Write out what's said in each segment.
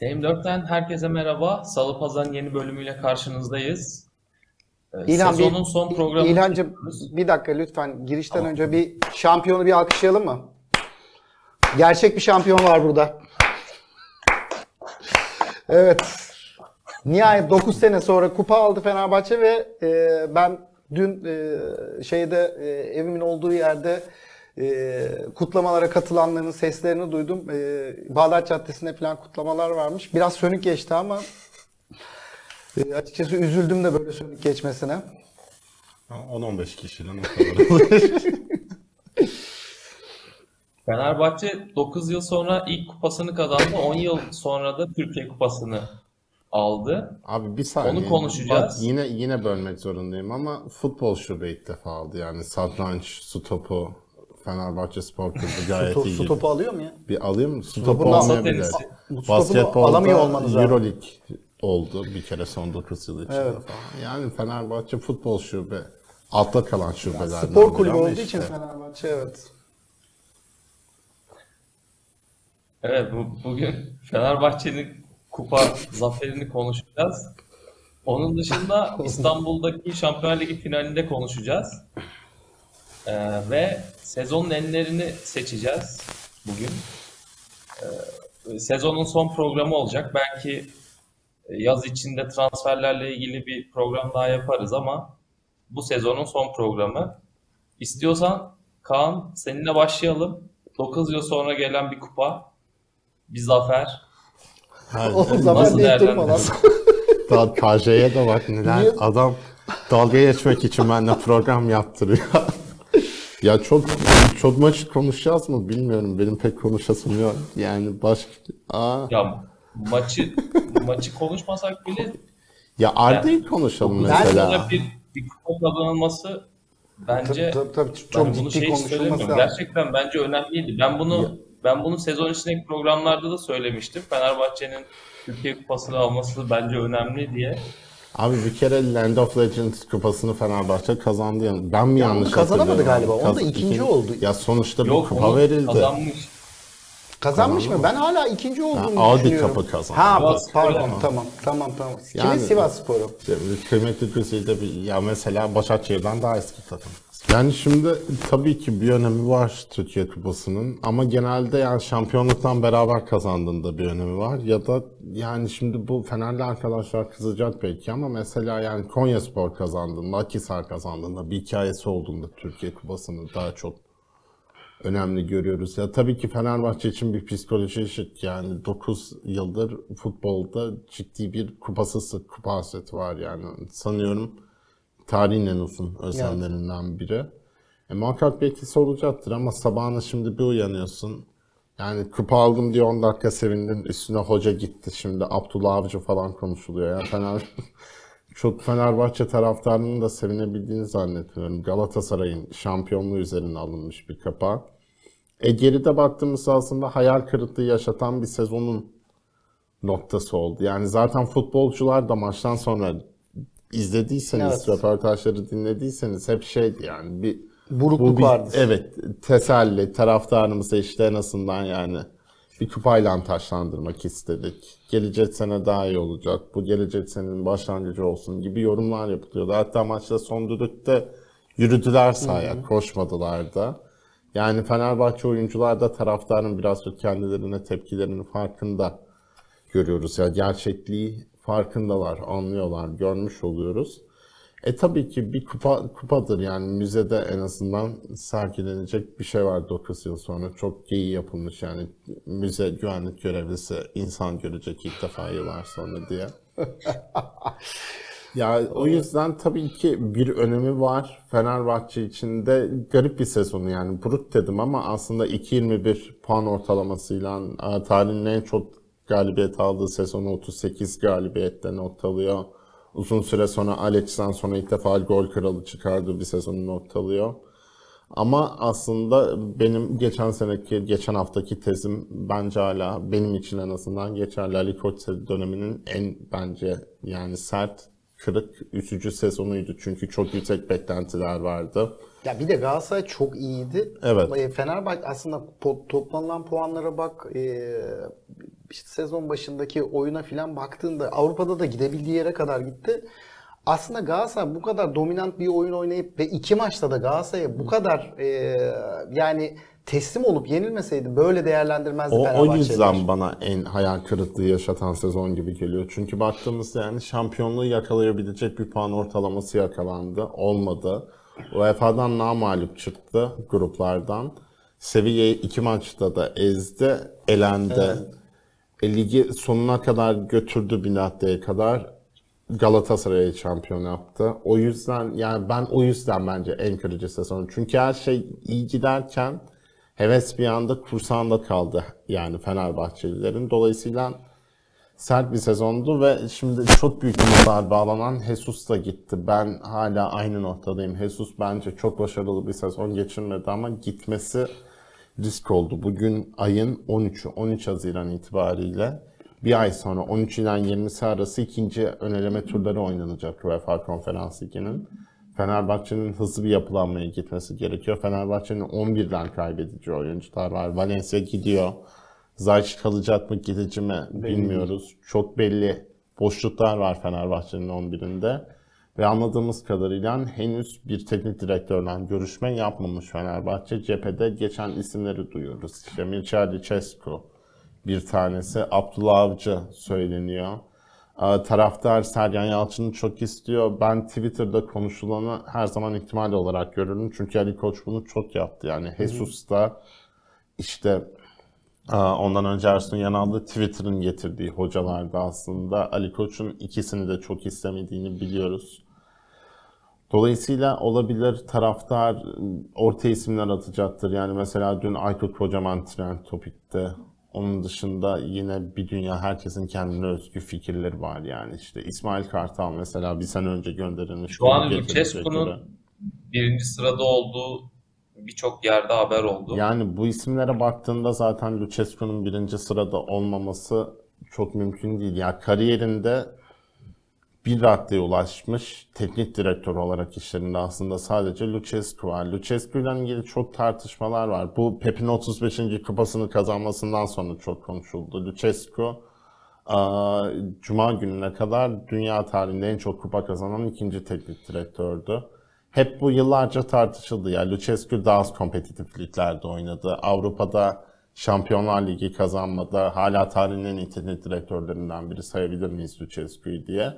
TM4'ten herkese merhaba. Salı Pazar'ın yeni bölümüyle karşınızdayız. Ee, İlhan Sezonun bir, son programı. İlhancığım bir dakika lütfen girişten önce bir şampiyonu bir alkışlayalım mı? Gerçek bir şampiyon var burada. Evet. Nihayet 9 sene sonra kupa aldı Fenerbahçe ve e, ben dün e, şeyde e, evimin olduğu yerde e, kutlamalara katılanların seslerini duydum. E, Bağdat Caddesi'nde falan kutlamalar varmış. Biraz sönük geçti ama e, açıkçası üzüldüm de böyle sönük geçmesine. 10-15 kişiden o kadar. Fenerbahçe 9 yıl sonra ilk kupasını kazandı. 10 yıl sonra da Türkiye Kupası'nı aldı. Abi bir saniye. Onu konuşacağız. Bak yine yine bölmek zorundayım ama futbol şube ilk defa aldı. Yani satranç, su topu, Fenerbahçe Spor Kulübü gayet Su, iyi. su topu alıyor mu ya? Bir alayım mı? Su topu topunu Basketbolda alamıyor olmanız. Euroleague oldu bir kere son 9 yıl içinde Evet. falan. Yani Fenerbahçe futbol şube altta kalan şubelerden Spor biri kulübü olduğu işte. için Fenerbahçe evet. Evet bu, bugün Fenerbahçe'nin kupa zaferini konuşacağız. Onun dışında İstanbul'daki Şampiyonlar Ligi finalinde konuşacağız. Ee, ve sezonun enlerini seçeceğiz bugün. Ee, sezonun son programı olacak. Belki yaz içinde transferlerle ilgili bir program daha yaparız ama bu sezonun son programı. İstiyorsan Kaan seninle başlayalım. 9 yıl sonra gelen bir kupa, bir zafer. O zaman Nasıl deyip durma lan. değerlendiriyorsun? Daha KJ'ye de bak neler. Niye? Adam dalga geçmek için benimle program yaptırıyor. ya çok çok maçı konuşacağız mı bilmiyorum. Benim pek konuşasım yok. Yani başka... Aa. Ya maçı maçı konuşmasak bile Ya Arda'yı konuşalım dokuz yıl mesela. bir, bir kupa kazanılması bence Tabii, tabii, ben çok bunu ciddi şey konuşulması. Gerçekten bence önemliydi. Ben bunu ben bunu sezon içindeki programlarda da söylemiştim. Fenerbahçe'nin Türkiye Kupası'nı alması bence önemli diye. Abi bir kere Land of Legends kupasını Fenerbahçe kazandı. Yani. Ben mi Ya yanlış kazanamadı galiba. Kaz- ikinci ikin- oldu. Ya sonuçta bir Yok kupa onu verildi. kazanmış. Kazanmış Kazandı mı? Ben hala ikinci olduğunu Audi düşünüyorum. Cup'ı kazandı. Ha Sivas pardon tamam tamam tamam. Yani- Sivas Sporu? Kıymetli Güzide bir ya mesela Başakşehir'den daha eski takım. Yani şimdi tabii ki bir önemi var Türkiye Kupası'nın ama genelde yani şampiyonluktan beraber kazandığında bir önemi var ya da yani şimdi bu Fenerli arkadaşlar kızacak belki ama mesela yani Konyaspor kazandığında, Akhisar kazandığında bir hikayesi olduğunda Türkiye Kupası'nı daha çok önemli görüyoruz. Ya tabii ki Fenerbahçe için bir psikoloji eşit. Yani 9 yıldır futbolda ciddi bir kupasız kupa hasreti var yani. Sanıyorum tarihin en uzun özlemlerinden biri. E, muhakkak bir etkisi olacaktır ama sabahına şimdi bir uyanıyorsun. Yani kupa aldım diye 10 dakika sevindin. Üstüne hoca gitti. Şimdi Abdullah Avcı falan konuşuluyor ya. Fener çok Fenerbahçe taraftarının da sevinebildiğini zannetmiyorum. Galatasaray'ın şampiyonluğu üzerine alınmış bir kapağı. E geride baktığımız aslında hayal kırıklığı yaşatan bir sezonun noktası oldu. Yani zaten futbolcular da maçtan sonra izlediyseniz, Evet. röportajları dinlediyseniz hep şeydi yani bir Burukluk bir- vardı. Evet, teselli, taraftarımızı işte en azından yani bir kupayla taşlandırmak istedik. Gelecek sene daha iyi olacak, bu gelecek senenin başlangıcı olsun gibi yorumlar yapılıyordu. Hatta maçta son düdükte yürüdüler sahaya, koşmadılar da. Yani Fenerbahçe oyuncular da taraftarın biraz kendilerine tepkilerinin farkında görüyoruz. Ya gerçekliği farkındalar, anlıyorlar, görmüş oluyoruz. E tabii ki bir kupa kupadır yani müzede en azından sergilenecek bir şey var 9 yıl sonra. Çok iyi yapılmış yani müze güvenlik görevlisi insan görecek ilk defa yıllar sonra diye. Ya o yüzden tabii ki bir önemi var Fenerbahçe için de garip bir sezonu yani buruk dedim ama aslında 2.21 puan ortalamasıyla e, tarihin en çok galibiyet aldığı sezonu 38 galibiyette noktalıyor. Uzun süre sonra Alex'ten sonra ilk defa gol kralı çıkardığı bir sezonu noktalıyor. Ama aslında benim geçen seneki, geçen haftaki tezim bence hala benim için en azından geçerli. Ali Koç döneminin en bence yani sert, kırık, üzücü sezonuydu. Çünkü çok yüksek beklentiler vardı. Ya bir de Galatasaray çok iyiydi. Evet. E, Fenerbahçe aslında toplanılan puanlara bak e, işte sezon başındaki oyuna filan baktığında Avrupa'da da gidebildiği yere kadar gitti. Aslında Galatasaray bu kadar dominant bir oyun oynayıp ve iki maçta da Galatasaray'a bu kadar e, yani teslim olup yenilmeseydi böyle değerlendirmezdi O, o Fenerbahçe'ler. yüzden bana en hayal kırıklığı yaşatan sezon gibi geliyor. Çünkü baktığımızda yani şampiyonluğu yakalayabilecek bir puan ortalaması yakalandı. Olmadı. UEFA'dan namalup çıktı gruplardan. Seviyeyi iki maçta da ezdi, elendi. E, ligi sonuna kadar götürdü bir noktaya kadar. Galatasaray'ı şampiyon yaptı. O yüzden yani ben o yüzden bence en kırıcı sezon. Çünkü her şey iyi giderken heves bir anda kursağında kaldı yani Fenerbahçelilerin. Dolayısıyla sert bir sezondu ve şimdi çok büyük umutlar bağlanan Jesus da gitti. Ben hala aynı noktadayım. Jesus bence çok başarılı bir sezon geçirmedi ama gitmesi risk oldu. Bugün ayın 13'ü, 13 Haziran itibariyle bir ay sonra 13 ile 20'si arası ikinci öneleme turları oynanacak UEFA Konferans Ligi'nin. Fenerbahçe'nin hızlı bir yapılanmaya gitmesi gerekiyor. Fenerbahçe'nin 11'den kaybedici oyuncular var. Valencia gidiyor. Zayç kalacak mı gidici mi bilmiyoruz. Çok belli boşluklar var Fenerbahçe'nin 11'inde. Ve anladığımız kadarıyla henüz bir teknik direktörle görüşme yapmamış Fenerbahçe. Cephede geçen isimleri duyuyoruz. İşte Mircea Lucescu bir tanesi. Abdullah Avcı söyleniyor. Ee, Taraftar Sergen Yalçın'ı çok istiyor. Ben Twitter'da konuşulanı her zaman ihtimal olarak görürüm. Çünkü Ali Koç bunu çok yaptı. Yani Jesus da işte Aa, Ondan önce Ersun Yanal'da Twitter'ın getirdiği hocalardı aslında. Ali Koç'un ikisini de çok istemediğini biliyoruz. Dolayısıyla olabilir taraftar orta isimler atacaktır. Yani mesela dün Aykut Kocaman trend topikte. Onun dışında yine bir dünya herkesin kendine özgü fikirleri var yani işte İsmail Kartal mesela bir sene önce gönderilmiş. Şu an. Lucescu'nun birinci sırada olduğu birçok yerde haber oldu. Yani bu isimlere baktığında zaten Lucescu'nun birinci sırada olmaması çok mümkün değil. Yani kariyerinde bir raddeye ulaşmış teknik direktör olarak işlerinde aslında sadece Lucescu var. Lucescu ile ilgili çok tartışmalar var. Bu Pep'in 35. kupasını kazanmasından sonra çok konuşuldu. Lucescu Cuma gününe kadar dünya tarihinde en çok kupa kazanan ikinci teknik direktördü. Hep bu yıllarca tartışıldı. Yani Lucescu daha az kompetitif liglerde oynadı. Avrupa'da Şampiyonlar Ligi kazanmadı. Hala tarihin en teknik direktörlerinden biri sayabilir miyiz Lucescu'yu diye.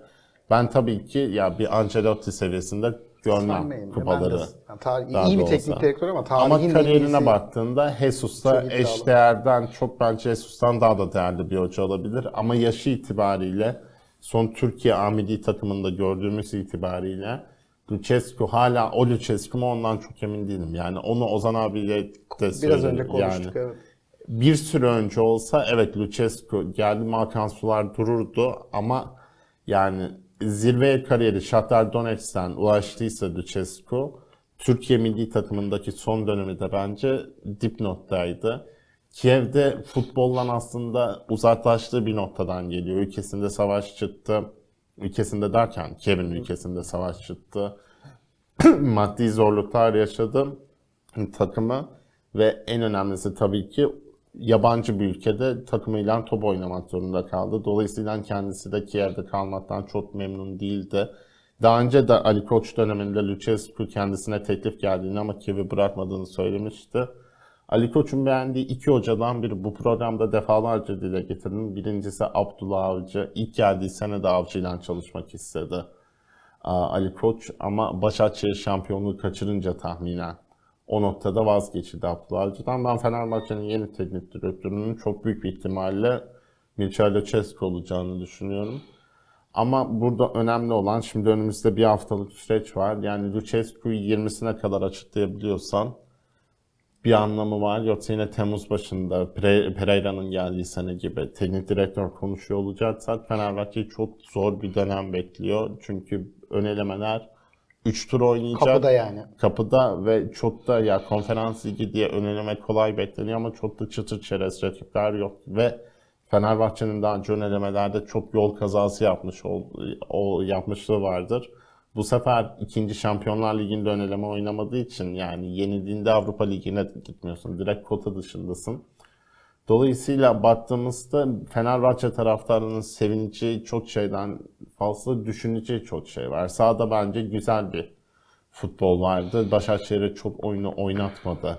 Ben tabii ki ya bir Ancelotti seviyesinde görmem kupaları. de- yani tarih- iyi bir teknik direktör ama tarihin Ama kariyerine iyisi- baktığında Jesus'ta eşdeğerden çok bence Jesus'tan daha da değerli bir hoca olabilir. Ama yaşı itibariyle son Türkiye A milli takımında gördüğümüz itibariyle Lucescu hala o Lucescu mu ondan çok emin değilim. Yani onu Ozan abiyle de Biraz söyledim. önce konuştuk Yani evet. bir süre önce olsa evet Lucescu geldi Hakan Sular dururdu ama yani zirveye kariyeri Shakhtar Donetsk'ten ulaştıysa Lucescu Türkiye milli takımındaki son dönemi de bence dipnottaydı. Kiev'de futboldan aslında uzaklaştığı bir noktadan geliyor. Ülkesinde savaş çıktı. Ülkesinde derken Kiev'in ülkesinde savaş çıktı. Maddi zorluklar yaşadı takımı ve en önemlisi tabii ki yabancı bir ülkede takımıyla top oynamak zorunda kaldı. Dolayısıyla kendisi de Kiev'de kalmaktan çok memnun değildi. Daha önce de Ali Koç döneminde Lucescu kendisine teklif geldiğini ama Kiev'i bırakmadığını söylemişti. Ali Koç'un beğendiği iki hocadan biri bu programda defalarca dile getirdim. Birincisi Abdullah Avcı. İlk geldiği sene de Avcı'yla çalışmak istedi. Ali Koç ama Başakşehir şampiyonluğu kaçırınca tahminen o noktada vazgeçildi Abdullah Avcı'dan. Ben Fenerbahçe'nin yeni teknik direktörünün çok büyük bir ihtimalle Mircea Lucescu olacağını düşünüyorum. Ama burada önemli olan şimdi önümüzde bir haftalık süreç var. Yani Lucescu'yu 20'sine kadar açıklayabiliyorsan bir anlamı var. Yoksa yine Temmuz başında Pere- Pereira'nın geldiği sene gibi teknik direktör konuşuyor olacaksak Fenerbahçe'yi çok zor bir dönem bekliyor. Çünkü ön elemeler 3 tur oynayacak. Kapıda yani. Kapıda ve çok da ya konferans ligi diye önelemek kolay bekleniyor ama çok da çıtır çerez rakipler yok ve Fenerbahçe'nin daha önce önelemelerde çok yol kazası yapmış oldu, o yapmışlığı vardır. Bu sefer ikinci Şampiyonlar Ligi'nde öneleme oynamadığı için yani yenildiğinde Avrupa Ligi'ne gitmiyorsun. Direkt kota dışındasın. Dolayısıyla baktığımızda Fenerbahçe taraftarının sevineceği çok şeyden fazla düşüneceği çok şey var. Sahada bence güzel bir futbol vardı. Başakşehir'e çok oyunu oynatmadı.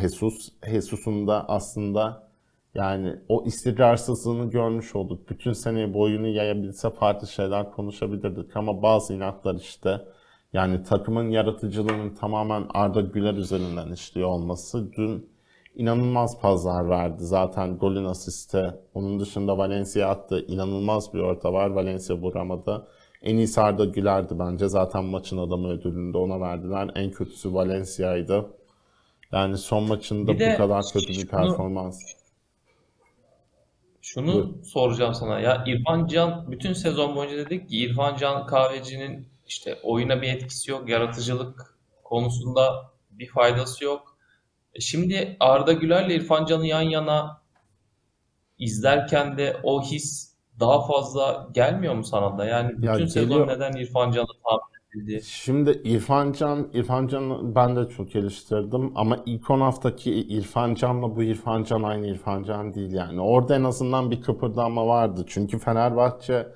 Jesus. Jesus'un da aslında yani o istikrarsızlığını görmüş olduk. Bütün sene boyunu yayabilse farklı şeyler konuşabilirdik ama bazı inatlar işte yani takımın yaratıcılığının tamamen Arda Güler üzerinden işliyor olması dün inanılmaz pazar verdi. Zaten golün asiste. Onun dışında Valencia attı. İnanılmaz bir orta var. Valencia vuramadı. En iyisi Arda Güler'di bence. Zaten maçın adamı ödülünü de ona verdiler. En kötüsü Valencia'ydı. Yani son maçında Bir bu kadar kötü bir performans. Şunu soracağım sana ya İrfan Can bütün sezon boyunca dedik ki İrfan Can Kahveci'nin işte oyuna bir etkisi yok, yaratıcılık konusunda bir faydası yok. E Şimdi Arda Güler'le İrfan Can'ı yan yana izlerken de o his daha fazla gelmiyor mu sana da? Yani Ya bütün sezon geliyor. neden İrfan Can'ı tahmin edildi? Şimdi İrfan Can, İrfan Can'ı ben de çok geliştirdim ama ilk 10 haftaki İrfan Can'la bu İrfan Can aynı İrfan Can değil yani. Orada en azından bir kıpırdanma vardı. Çünkü Fenerbahçe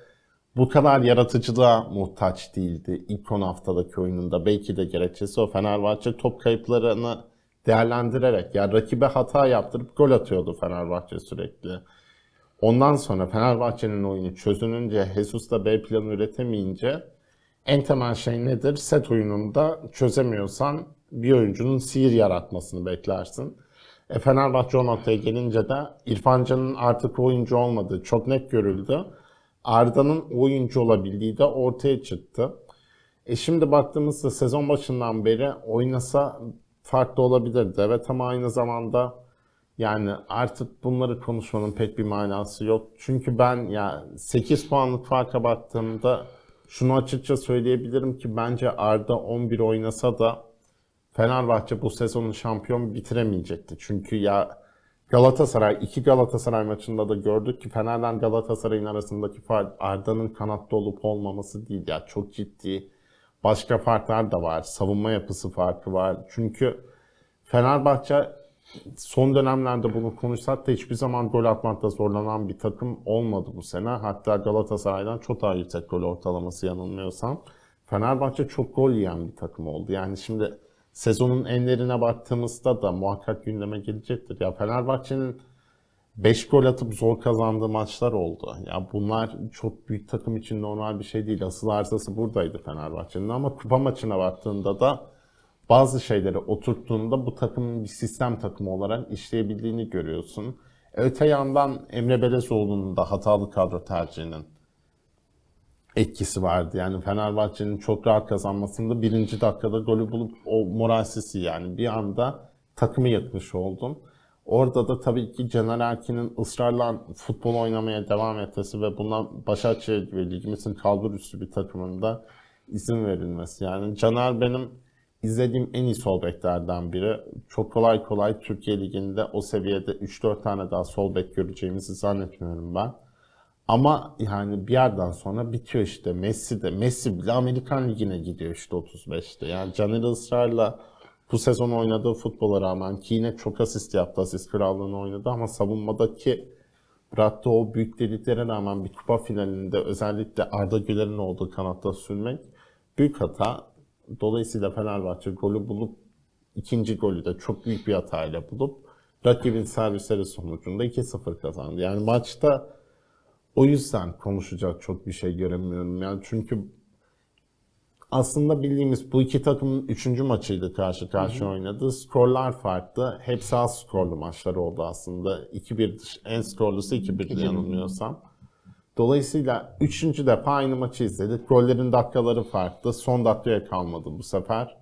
bu kadar yaratıcılığa muhtaç değildi ilk 10 haftadaki oyununda. Belki de gerekçesi o Fenerbahçe top kayıplarını değerlendirerek yani rakibe hata yaptırıp gol atıyordu Fenerbahçe sürekli. Ondan sonra Fenerbahçe'nin oyunu çözününce, Jesus da B planı üretemeyince en temel şey nedir? Set oyununda çözemiyorsan bir oyuncunun sihir yaratmasını beklersin. E Fenerbahçe o noktaya gelince de İrfan Can'ın artık oyuncu olmadığı çok net görüldü. Arda'nın oyuncu olabildiği de ortaya çıktı. E şimdi baktığımızda sezon başından beri oynasa farklı olabilirdi. Evet ama aynı zamanda yani artık bunları konuşmanın pek bir manası yok. Çünkü ben ya 8 puanlık farka baktığımda şunu açıkça söyleyebilirim ki bence Arda 11 oynasa da Fenerbahçe bu sezonu şampiyon bitiremeyecekti. Çünkü ya Galatasaray, iki Galatasaray maçında da gördük ki Fener'den Galatasaray'ın arasındaki fark Arda'nın kanatta olup olmaması değil. Ya çok ciddi başka farklar da var. Savunma yapısı farkı var. Çünkü Fenerbahçe son dönemlerde bunu konuşsak da hiçbir zaman gol atmakta zorlanan bir takım olmadı bu sene. Hatta Galatasaray'dan çok daha yüksek gol ortalaması yanılmıyorsam. Fenerbahçe çok gol yiyen bir takım oldu. Yani şimdi sezonun enlerine baktığımızda da muhakkak gündeme gelecektir. Ya Fenerbahçe'nin 5 gol atıp zor kazandığı maçlar oldu. Ya bunlar çok büyük takım için normal bir şey değil. Asıl arzası buradaydı Fenerbahçe'nin ama kupa maçına baktığında da bazı şeyleri oturttuğunda bu takımın bir sistem takımı olarak işleyebildiğini görüyorsun. Öte yandan Emre Belezoğlu'nun da hatalı kadro tercihinin etkisi vardı. Yani Fenerbahçe'nin çok rahat kazanmasında birinci dakikada golü bulup o moralsisi yani bir anda takımı yıkmış oldun. Orada da tabii ki Caner Erkin'in ısrarla futbol oynamaya devam etmesi ve bundan Başakşehir gibi ligimizin kalbur üstü bir takımında izin verilmesi. Yani Caner benim izlediğim en iyi sol beklerden biri. Çok kolay kolay Türkiye Ligi'nde o seviyede 3-4 tane daha sol bek göreceğimizi zannetmiyorum ben. Ama yani bir yerden sonra bitiyor işte. Messi de. Messi bile Amerikan Ligi'ne gidiyor işte 35'te. Yani Caner ısrarla bu sezon oynadığı futbola rağmen ki yine çok asist yaptı. Asist krallığını oynadı ama savunmadaki bıraktığı o büyük deliklere rağmen bir kupa finalinde özellikle Arda Güler'in olduğu kanatta sürmek büyük hata. Dolayısıyla Fenerbahçe golü bulup ikinci golü de çok büyük bir hatayla bulup rakibin servisleri sonucunda 2-0 kazandı. Yani maçta o yüzden konuşacak çok bir şey göremiyorum. Yani çünkü aslında bildiğimiz bu iki takımın üçüncü maçıydı karşı karşıya oynadı. Skorlar farklı. Hepsi az skorlu maçlar oldu aslında. 2-1 dış- en skorlusu 2-1'di yanılmıyorsam. Dolayısıyla üçüncü defa aynı maçı izledik. Gollerin dakikaları farklı. Son dakikaya kalmadı bu sefer.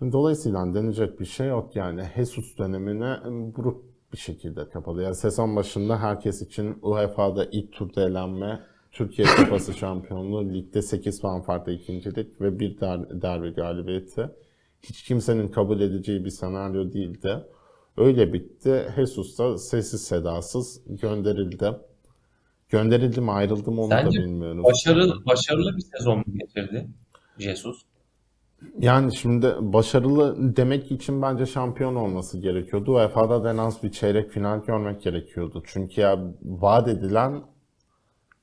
Dolayısıyla denecek bir şey yok yani. Jesus dönemine buruk bir şekilde kapadı. Yani sezon başında herkes için UEFA'da ilk turda elenme Türkiye Kupası şampiyonluğu, ligde 8 puan farklı ikincilik ve bir der- derbi galibiyeti. Hiç kimsenin kabul edeceği bir senaryo değildi. Öyle bitti. Jesus da sessiz sedasız gönderildi. Gönderildi mi ayrıldı mı onu Sence da bilmiyoruz. Başarılı, başarılı bir sezon mu geçirdi Jesus? Yani şimdi başarılı demek için bence şampiyon olması gerekiyordu. UEFA'da da en az bir çeyrek final görmek gerekiyordu. Çünkü ya vaat edilen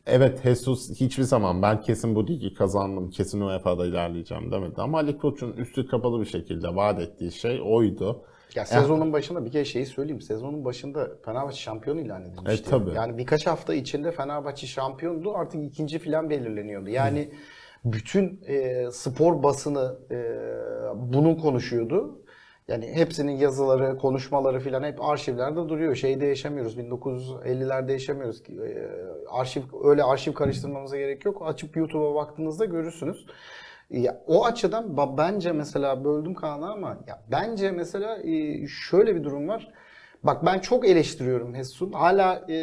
evet Jesus hiçbir zaman ben kesin bu ligi kazandım, kesin UEFA'da ilerleyeceğim demedi. Ama Ali Koç'un üstü kapalı bir şekilde vaat ettiği şey oydu. Ya sezonun başında bir kere şeyi söyleyeyim. Sezonun başında Fenerbahçe şampiyon ilan edilmişti. E, tabii. Yani birkaç hafta içinde Fenerbahçe şampiyondu. Artık ikinci filan belirleniyordu. Yani bütün e, spor basını e, bunun konuşuyordu. Yani hepsinin yazıları, konuşmaları filan hep arşivlerde duruyor. Şeyde yaşamıyoruz. 1950'lerde yaşamıyoruz. ki. E, arşiv öyle arşiv karıştırmamıza gerek yok. Açıp YouTube'a baktığınızda görürsünüz. Ya, o açıdan bence mesela böldüm Kaan'ı ama ya bence mesela e, şöyle bir durum var. Bak ben çok eleştiriyorum Hesun. Hala e,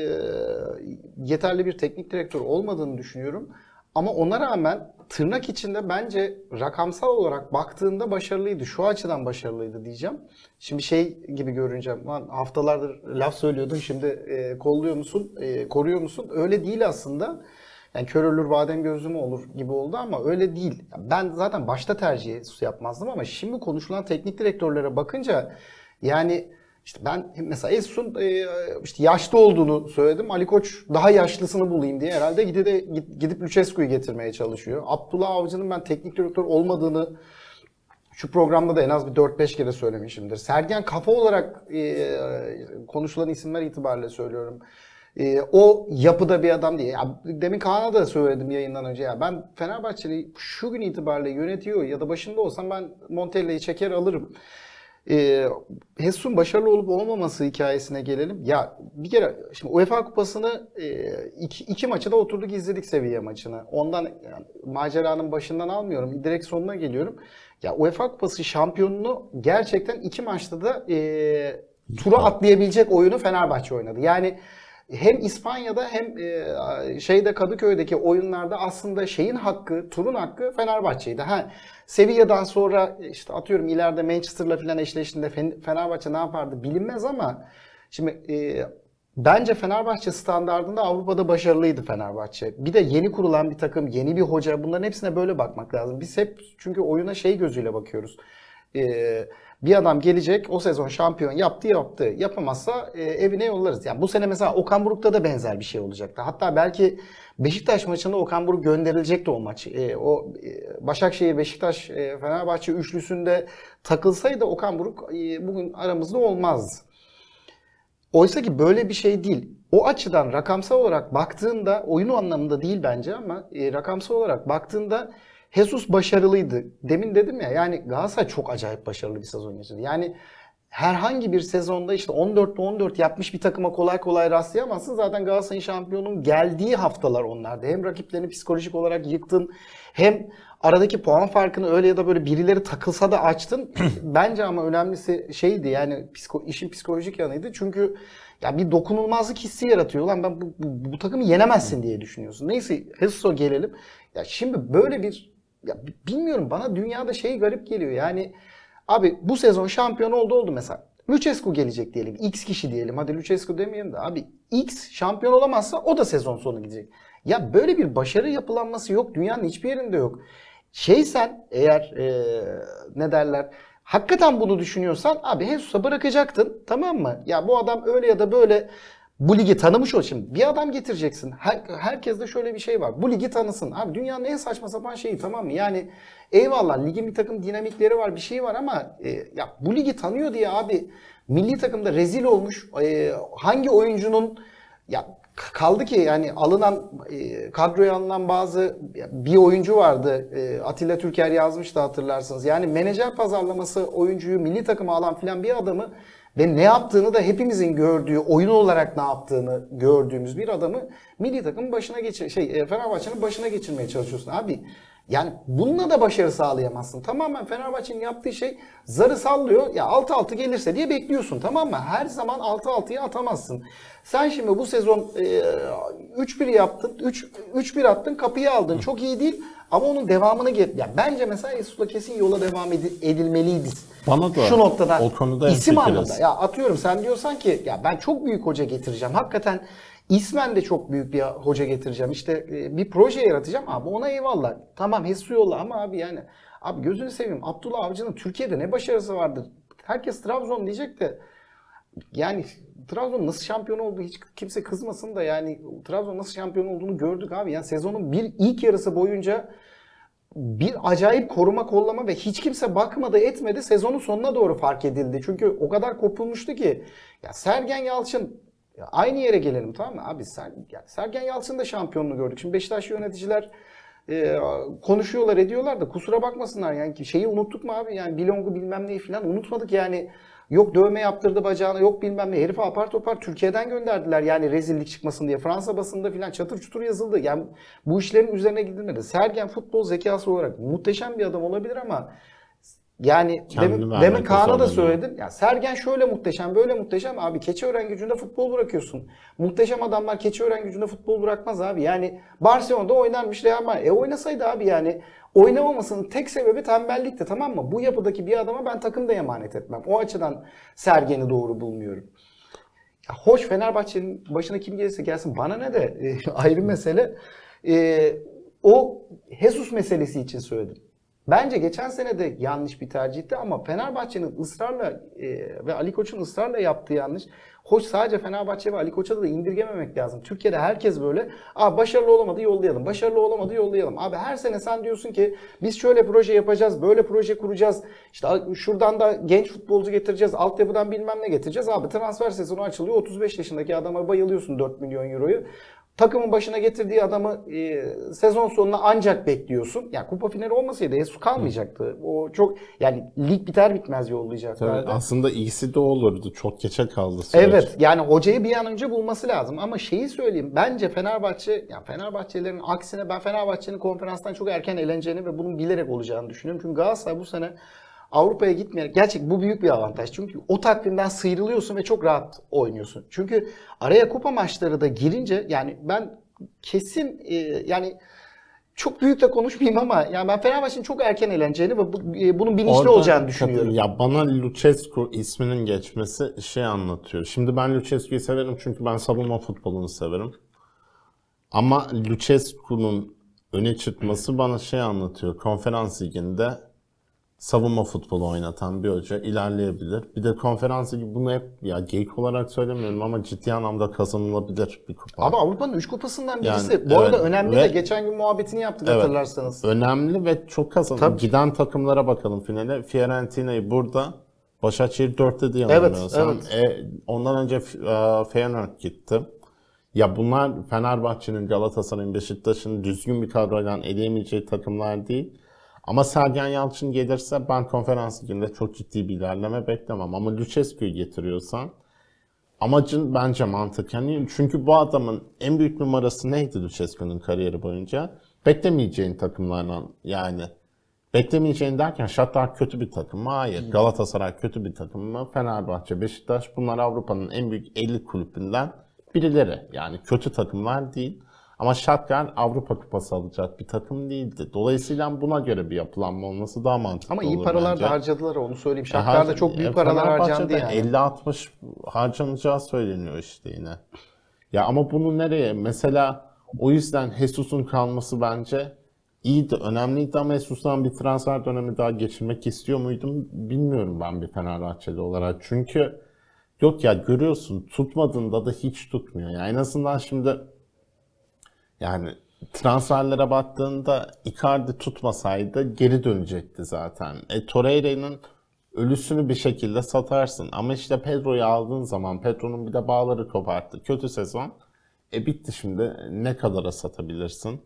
yeterli bir teknik direktör olmadığını düşünüyorum. Ama ona rağmen tırnak içinde bence rakamsal olarak baktığında başarılıydı. Şu açıdan başarılıydı diyeceğim. Şimdi şey gibi görünce lan haftalardır laf söylüyordun şimdi e, kolluyor musun, e, koruyor musun? Öyle değil aslında. Yani kör ölür badem gözlü mü olur gibi oldu ama öyle değil. Ben zaten başta tercih yapmazdım ama şimdi konuşulan teknik direktörlere bakınca yani işte ben mesela Esun e, işte yaşlı olduğunu söyledim. Ali Koç daha yaşlısını bulayım diye herhalde gidip, gidip Lucescu'yu getirmeye çalışıyor. Abdullah Avcı'nın ben teknik direktör olmadığını şu programda da en az bir 4-5 kere söylemişimdir. Sergen kafa olarak e, konuşulan isimler itibariyle söylüyorum. E, o yapıda bir adam değil. Ya, demin Kaan'a da söyledim yayından önce. Ya ben Fenerbahçe'yi şu gün itibariyle yönetiyor ya da başında olsam ben Montella'yı çeker alırım. E, Hesun başarılı olup olmaması hikayesine gelelim. Ya bir kere şimdi UEFA Kupası'nı e, iki, iki maçı da oturduk izledik seviye maçını. Ondan yani, maceranın başından almıyorum. Direkt sonuna geliyorum. Ya UEFA Kupası şampiyonluğu gerçekten iki maçta da e, tura atlayabilecek oyunu Fenerbahçe oynadı. Yani hem İspanya'da hem e, şeyde Kadıköy'deki oyunlarda aslında şeyin hakkı, turun hakkı Fenerbahçe'ydi. Ha Sevilla'dan sonra işte atıyorum ileride Manchester'la falan eşleştiğinde Fen- Fenerbahçe ne yapardı bilinmez ama şimdi e, bence Fenerbahçe standartında Avrupa'da başarılıydı Fenerbahçe. Bir de yeni kurulan bir takım, yeni bir hoca bunların hepsine böyle bakmak lazım. Biz hep çünkü oyuna şey gözüyle bakıyoruz. Ee, bir adam gelecek o sezon şampiyon yaptı yaptı. Yapamazsa e, evine yollarız. Yani bu sene mesela Okan Buruk'ta da benzer bir şey olacaktı. Hatta belki Beşiktaş maçında Okan Buruk gönderilecekti o maç. E, o e, Başakşehir Beşiktaş e, Fenerbahçe üçlüsünde takılsaydı Okan Buruk e, bugün aramızda olmazdı. Oysa ki böyle bir şey değil. O açıdan rakamsal olarak baktığında oyunu anlamında değil bence ama e, rakamsal olarak baktığında Jesus başarılıydı. Demin dedim ya yani Galatasaray çok acayip başarılı bir sezon geçirdi. Yani herhangi bir sezonda işte 14'te 14 yapmış bir takıma kolay kolay rastlayamazsın. Zaten Galatasaray'ın şampiyonun geldiği haftalar onlardı. Hem rakiplerini psikolojik olarak yıktın hem aradaki puan farkını öyle ya da böyle birileri takılsa da açtın. Bence ama önemlisi şeydi yani psiko, işin psikolojik yanıydı. Çünkü ya bir dokunulmazlık hissi yaratıyor. Lan ben bu, bu, bu takımı yenemezsin diye düşünüyorsun. Neyse Jesus'a gelelim. Ya şimdi böyle bir ya bilmiyorum bana dünyada şey garip geliyor. Yani abi bu sezon şampiyon oldu oldu mesela. Lucescu gelecek diyelim. X kişi diyelim. Hadi Lucescu demeyelim de abi X şampiyon olamazsa o da sezon sonu gidecek. Ya böyle bir başarı yapılanması yok. Dünyanın hiçbir yerinde yok. Şeysen eğer e, ne derler hakikaten bunu düşünüyorsan abi Jesus'a bırakacaktın tamam mı? Ya bu adam öyle ya da böyle bu ligi tanımış ol şimdi. Bir adam getireceksin. Her, herkeste şöyle bir şey var. Bu ligi tanısın. Abi dünyanın en saçma sapan şeyi tamam mı? Yani eyvallah ligin bir takım dinamikleri var bir şey var ama e, ya bu ligi tanıyor diye abi milli takımda rezil olmuş e, hangi oyuncunun ya kaldı ki yani alınan e, kadroya alınan bazı bir oyuncu vardı. E, Atilla Türker yazmıştı hatırlarsınız. Yani menajer pazarlaması oyuncuyu milli takıma alan filan bir adamı ve ne yaptığını da hepimizin gördüğü, oyun olarak ne yaptığını gördüğümüz bir adamı milli takımın başına geçir şey e, Fenerbahçe'nin başına geçirmeye çalışıyorsun abi. Yani bununla da başarı sağlayamazsın. Tamamen Fenerbahçe'nin yaptığı şey zarı sallıyor. Ya 6-6 gelirse diye bekliyorsun tamam mı? Her zaman 6-6'yı atamazsın. Sen şimdi bu sezon e, 3-1 yaptın, 3 3-1 attın, kapıyı aldın. Çok iyi değil ama onun devamını get. Ya bence mesela Yusuf'la kesin yola devam edi- edilmeliydi. Bana da Şu noktadan o konuda isim anlamda. Ya atıyorum sen diyorsan ki ya ben çok büyük hoca getireceğim. Hakikaten ismen de çok büyük bir hoca getireceğim. İşte e, bir proje yaratacağım abi ona eyvallah. Tamam Hesu yolla ama abi yani abi gözünü seveyim Abdullah Avcı'nın Türkiye'de ne başarısı vardır? Herkes Trabzon diyecek de yani Trabzon nasıl şampiyon oldu hiç kimse kızmasın da yani Trabzon nasıl şampiyon olduğunu gördük abi. Yani sezonun bir ilk yarısı boyunca bir acayip koruma kollama ve hiç kimse bakmadı etmedi sezonun sonuna doğru fark edildi. Çünkü o kadar kopulmuştu ki ya Sergen Yalçın ya aynı yere gelelim tamam mı abi Ser, ya Sergen Yalçın da şampiyonluğu gördük. Şimdi Beşiktaş yöneticiler e, konuşuyorlar ediyorlar da kusura bakmasınlar yani ki şeyi unuttuk mu abi yani Bilong'u bilmem neyi falan unutmadık yani yok dövme yaptırdı bacağına yok bilmem ne. Herifi apar topar Türkiye'den gönderdiler. Yani rezillik çıkmasın diye. Fransa basında filan çatır çutur yazıldı. Yani bu işlerin üzerine gidilmedi. Sergen futbol zekası olarak muhteşem bir adam olabilir ama yani Kendini demin, demin Kaan'a da söyledim. Ya Sergen şöyle muhteşem, böyle muhteşem. Abi Keçiören gücünde futbol bırakıyorsun. Muhteşem adamlar Keçiören gücünde futbol bırakmaz abi. Yani Barcelona'da oynarmış Real Madrid. E oynasaydı abi yani oynamamasının tek sebebi tembellikti tamam mı? Bu yapıdaki bir adama ben takım da emanet etmem. O açıdan Sergen'i doğru bulmuyorum. Ya hoş Fenerbahçe'nin başına kim gelirse gelsin bana ne de e, ayrı mesele. E, o Jesus meselesi için söyledim. Bence geçen sene de yanlış bir tercihti ama Fenerbahçe'nin ısrarla e, ve Ali Koç'un ısrarla yaptığı yanlış. Hoş sadece Fenerbahçe ve Ali Koç'a da indirgememek lazım. Türkiye'de herkes böyle. Abi başarılı olamadı yollayalım. Başarılı olamadı yollayalım. Abi her sene sen diyorsun ki biz şöyle proje yapacağız, böyle proje kuracağız. İşte şuradan da genç futbolcu getireceğiz, altyapıdan bilmem ne getireceğiz. Abi transfer sezonu açılıyor. 35 yaşındaki adama bayılıyorsun 4 milyon euroyu. Takımın başına getirdiği adamı e, sezon sonuna ancak bekliyorsun. Ya kupa finali olmasaydı Esu kalmayacaktı. O çok yani lig biter bitmez yollayacaklardı. Tabii aslında iyisi de olurdu. Çok geçe kaldı süreç. Evet yani hocayı bir an önce bulması lazım ama şeyi söyleyeyim bence Fenerbahçe ya Fenerbahçelerin aksine ben Fenerbahçe'nin konferanstan çok erken eğleneceğini ve bunun bilerek olacağını düşünüyorum. Çünkü Galatasaray bu sene Avrupa'ya gitmeyerek gerçek bu büyük bir avantaj. Çünkü o takvimden sıyrılıyorsun ve çok rahat oynuyorsun. Çünkü araya kupa maçları da girince yani ben kesin e, yani çok büyük de konuşmayayım ama yani ben Fenerbahçe'nin çok erken eğleneceğini ve bu- e, bunun bilinçli Orada olacağını düşünüyorum. Ya bana Lucescu isminin geçmesi şey anlatıyor. Şimdi ben Lucescu'yu severim çünkü ben savunma futbolunu severim. Ama Lucescu'nun öne çıkması bana şey anlatıyor. Konferans liginde savunma futbolu oynatan bir hoca ilerleyebilir. Bir de konferans ligi bunu hep ya geyik olarak söylemiyorum ama ciddi anlamda kazanılabilir bir kupa. Ama Avrupa'nın 3 kupasından birisi. Yani, Bu arada evet. önemli Ve- de geçen gün muhabbetini yaptık Evet. hatırlarsanız. Önemli ve çok kazandı. Tabii. Giden takımlara bakalım finale. Fiorentina'yı burada. Başakşehir 4 dedi yanılmıyorsam. E, ondan önce e, Feyenoord gitti. Ya bunlar Fenerbahçe'nin, Galatasaray'ın, Beşiktaş'ın düzgün bir kadroyla eleyemeyeceği takımlar değil. Ama Sergen Yalçın gelirse ben konferans liginde çok ciddi bir ilerleme beklemem. Ama Lucescu'yu getiriyorsan amacın bence mantık. Yani çünkü bu adamın en büyük numarası neydi Lucescu'nun kariyeri boyunca? Beklemeyeceğin takımlardan yani. Beklemeyeceğin derken Shakhtar kötü bir takım mı? Hayır. Galatasaray kötü bir takım mı? Fenerbahçe, Beşiktaş bunlar Avrupa'nın en büyük 50 kulübünden birileri. Yani kötü takımlar değil. Ama Shakhtar Avrupa Kupası alacak bir takım değildi. Dolayısıyla buna göre bir yapılanma olması daha mantıklı Ama iyi olur paralar bence. da harcadılar onu söyleyeyim. E, Shakhtar'da harca- çok büyük e, paralar harcandı yani. 50-60 harcanacağı söyleniyor işte yine. Ya ama bunu nereye? Mesela o yüzden Jesus'un kalması bence iyiydi, önemliydi ama Jesus'tan bir transfer dönemi daha geçirmek istiyor muydum bilmiyorum ben bir Fenerbahçeli olarak. Çünkü yok ya görüyorsun tutmadığında da hiç tutmuyor. Yani en azından şimdi yani transferlere baktığında Icardi tutmasaydı geri dönecekti zaten. E Torreira'nın ölüsünü bir şekilde satarsın. Ama işte Pedro'yu aldığın zaman Pedro'nun bir de bağları koparttı. Kötü sezon. E bitti şimdi. Ne kadara satabilirsin?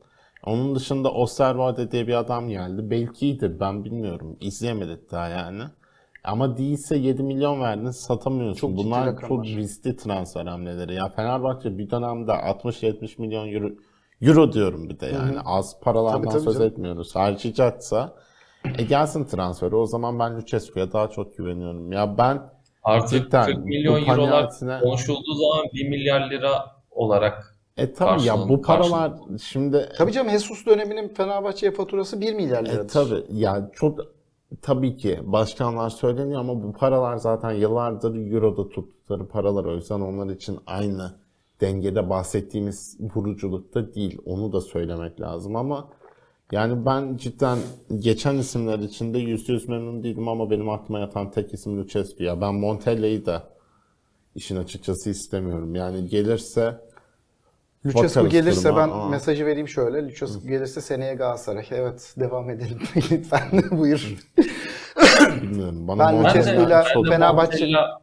Onun dışında Osterwalde diye bir adam geldi. Belki iyidir ben bilmiyorum. İzleyemedik daha yani. Ama değilse 7 milyon verdin satamıyorsun. Çok Bunlar çok riskli transfer hamleleri. Ya Fenerbahçe bir dönemde 60-70 milyon euro, Euro diyorum bir de yani. Az paralardan Tabii, tabii söz canım. etmiyoruz. Harcayacaksa e gelsin transferi. O zaman ben Lucescu'ya daha çok güveniyorum. Ya ben Artık Cidden, 40 milyon eurolar Paniat'ine- konuşulduğu zaman 1 milyar lira olarak e tabii ya bu Karşılığını- paralar şimdi Tabii canım Jesus döneminin Fenerbahçe'ye faturası 1 milyar E, liradır. tabii yani çok tabii ki başkanlar söyleniyor ama bu paralar zaten yıllardır Euro'da tuttukları paralar o yüzden onlar için aynı dengede bahsettiğimiz vuruculukta değil. Onu da söylemek lazım ama yani ben cidden geçen isimler içinde yüzde yüz memnun değilim ama benim aklıma yatan tek isim Lucescu. Ya ben Montella'yı da işin açıkçası istemiyorum. Yani gelirse Lucescu gelirse duruma ben ama. mesajı vereyim şöyle. Lucescu gelirse seneye Galatasaray. Evet devam edelim lütfen buyur. bilmiyorum. Bana Ben Montella Lucescu'yla Fenerbahçe- Montella-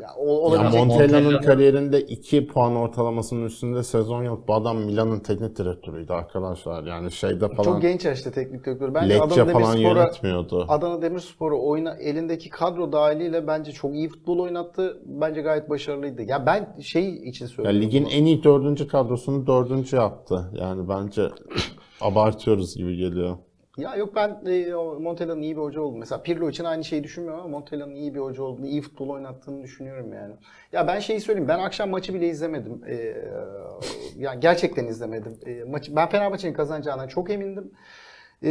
Ya, o, Ya olabilecek Montella'nın kariyerinde 2 puan ortalamasının üstünde sezon yok. Bu adam Milan'ın teknik direktörüydü arkadaşlar. Yani şeyde falan çok genç yaşta teknik direktör. Bence Lecce Adana falan Demirspor'a yönetmiyordu. Adana Demirspor'u oyna elindeki kadro dahiliyle bence çok iyi futbol oynattı. Bence gayet başarılıydı. Ya ben şey için Ya söylüyorum. ligin en iyi dördüncü kadrosunu dördüncü yaptı. Yani bence abartıyoruz gibi geliyor. Ya yok ben e, Montella'nın iyi bir hoca olduğunu. Mesela Pirlo için aynı şeyi düşünmüyorum ama Montella'nın iyi bir hoca olduğunu, iyi futbol oynattığını düşünüyorum yani. Ya ben şeyi söyleyeyim. Ben akşam maçı bile izlemedim. E, yani gerçekten izlemedim. E, maçı, ben Fenerbahçe'nin kazanacağından çok emindim. E,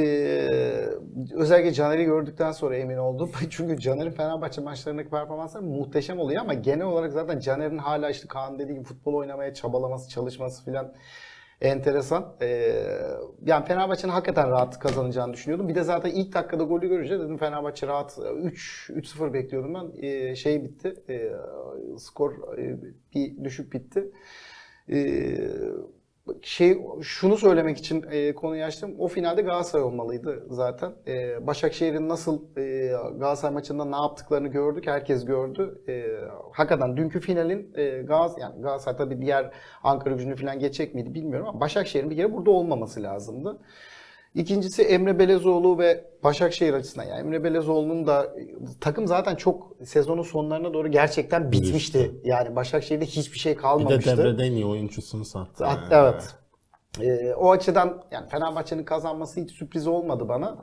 özellikle Caner'i gördükten sonra emin oldum. Çünkü Caner'in Fenerbahçe maçlarındaki performansları muhteşem oluyor ama genel olarak zaten Caner'in hala işte Kaan dediği gibi futbol oynamaya çabalaması, çalışması filan enteresan. Ee, yani Fenerbahçe'nin hakikaten rahat kazanacağını düşünüyordum. Bir de zaten ilk dakikada golü görünce dedim Fenerbahçe rahat 3 3-0 bekliyordum ben. Ee, şey bitti. Ee, skor e, bir düşük bitti. Ee, şey şunu söylemek için e, konuyu açtım. O finalde Galatasaray olmalıydı zaten. E, Başakşehir'in nasıl e, Galatasaray maçında ne yaptıklarını gördük. Herkes gördü. E, hakikaten dünkü finalin e, Galatasaray yani Galatasaray tabii diğer Ankara Gücü'nü falan geçecek miydi bilmiyorum ama Başakşehir'in bir kere burada olmaması lazımdı. İkincisi Emre Belezoğlu ve Başakşehir açısından. Yani Emre Belezoğlu'nun da takım zaten çok sezonun sonlarına doğru gerçekten bitmişti. Yani Başakşehir'de hiçbir şey Bir de kalmamıştı. devrede en iyi oyuncusunu sattı. Hat- Evet. Ee, o açıdan yani Fenerbahçe'nin kazanması hiç sürpriz olmadı bana.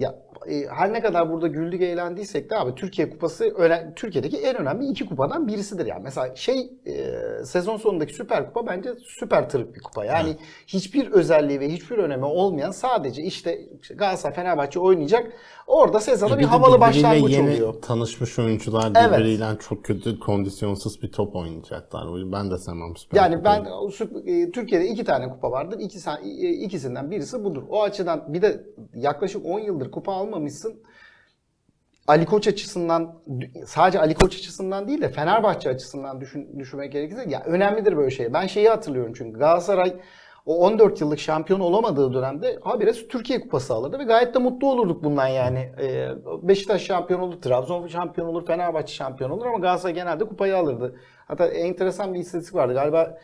Ya e, her ne kadar burada güldük eğlendiysek de abi Türkiye Kupası öne- Türkiye'deki en önemli iki kupadan birisidir yani. Mesela şey e, sezon sonundaki Süper Kupa bence süper tırık bir kupa. Yani hiçbir özelliği ve hiçbir önemi olmayan sadece işte Galatasaray Fenerbahçe oynayacak. Orada sezona E bir de havalı başlangıç yeni oluyor. tanışmış oyuncular Evet. birbiriyle çok kötü kondisyonsuz bir top oynayacaklar. Ben de sevmem Süper Yani ben e, Türkiye'de iki tane kupa vardır. İkisi, e, ikisinden birisi budur. O açıdan bir de yaklaşık 10 yıldır kupa almamışsın. Ali Koç açısından sadece Ali Koç açısından değil de Fenerbahçe açısından düşün, düşünmek gerekirse ya önemlidir böyle şey. Ben şeyi hatırlıyorum çünkü Galatasaray o 14 yıllık şampiyon olamadığı dönemde habire Türkiye Kupası alırdı ve gayet de mutlu olurduk bundan yani. Ee, Beşiktaş şampiyon olur, Trabzon şampiyon olur, Fenerbahçe şampiyon olur ama Galatasaray genelde kupayı alırdı. Hatta enteresan bir istatistik vardı galiba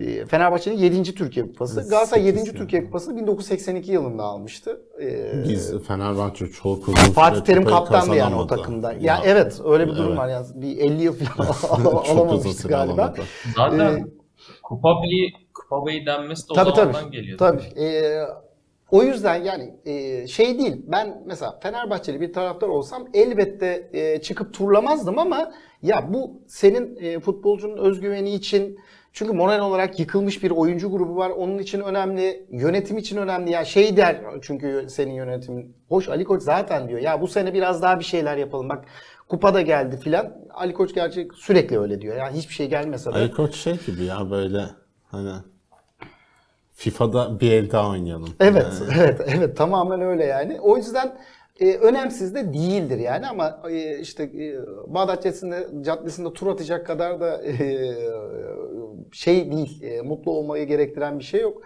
e, Fenerbahçe'nin 7. Türkiye Kupası. Galatasaray 7. Sekiz Türkiye Kupası'nı 1982 yılında almıştı. Ee, Biz Fenerbahçe çok uzun Fatih Terim kaptandı yani o takımda. Ya, evet öyle bir durum evet. var yani bir 50 yıl falan alamamıştı galiba. alamadı. zaten Ee, Kupa Bey'i Kupa Bey'i denmesi de o Tabii zamandan tabii. geliyor. Tabii. Ee, o yüzden yani e, şey değil. Ben mesela Fenerbahçeli bir taraftar olsam elbette e, çıkıp turlamazdım ama ya bu senin e, futbolcunun özgüveni için çünkü moral olarak yıkılmış bir oyuncu grubu var. Onun için önemli, yönetim için önemli. Ya şey der çünkü senin yönetimin. Hoş Ali Koç zaten diyor. Ya bu sene biraz daha bir şeyler yapalım. Bak kupa da geldi filan. Ali Koç gerçek sürekli öyle diyor. Yani hiçbir şey gelmese de. Ali Koç şey gibi ya böyle hani FIFA'da bir el daha oynayalım. Evet, Yani evet, evet tamamen öyle yani. O yüzden e, önemsiz de değildir yani ama e, işte e, Bağdat Caddesi'nde, caddesinde tur atacak kadar da e, şey değil, e, mutlu olmayı gerektiren bir şey yok.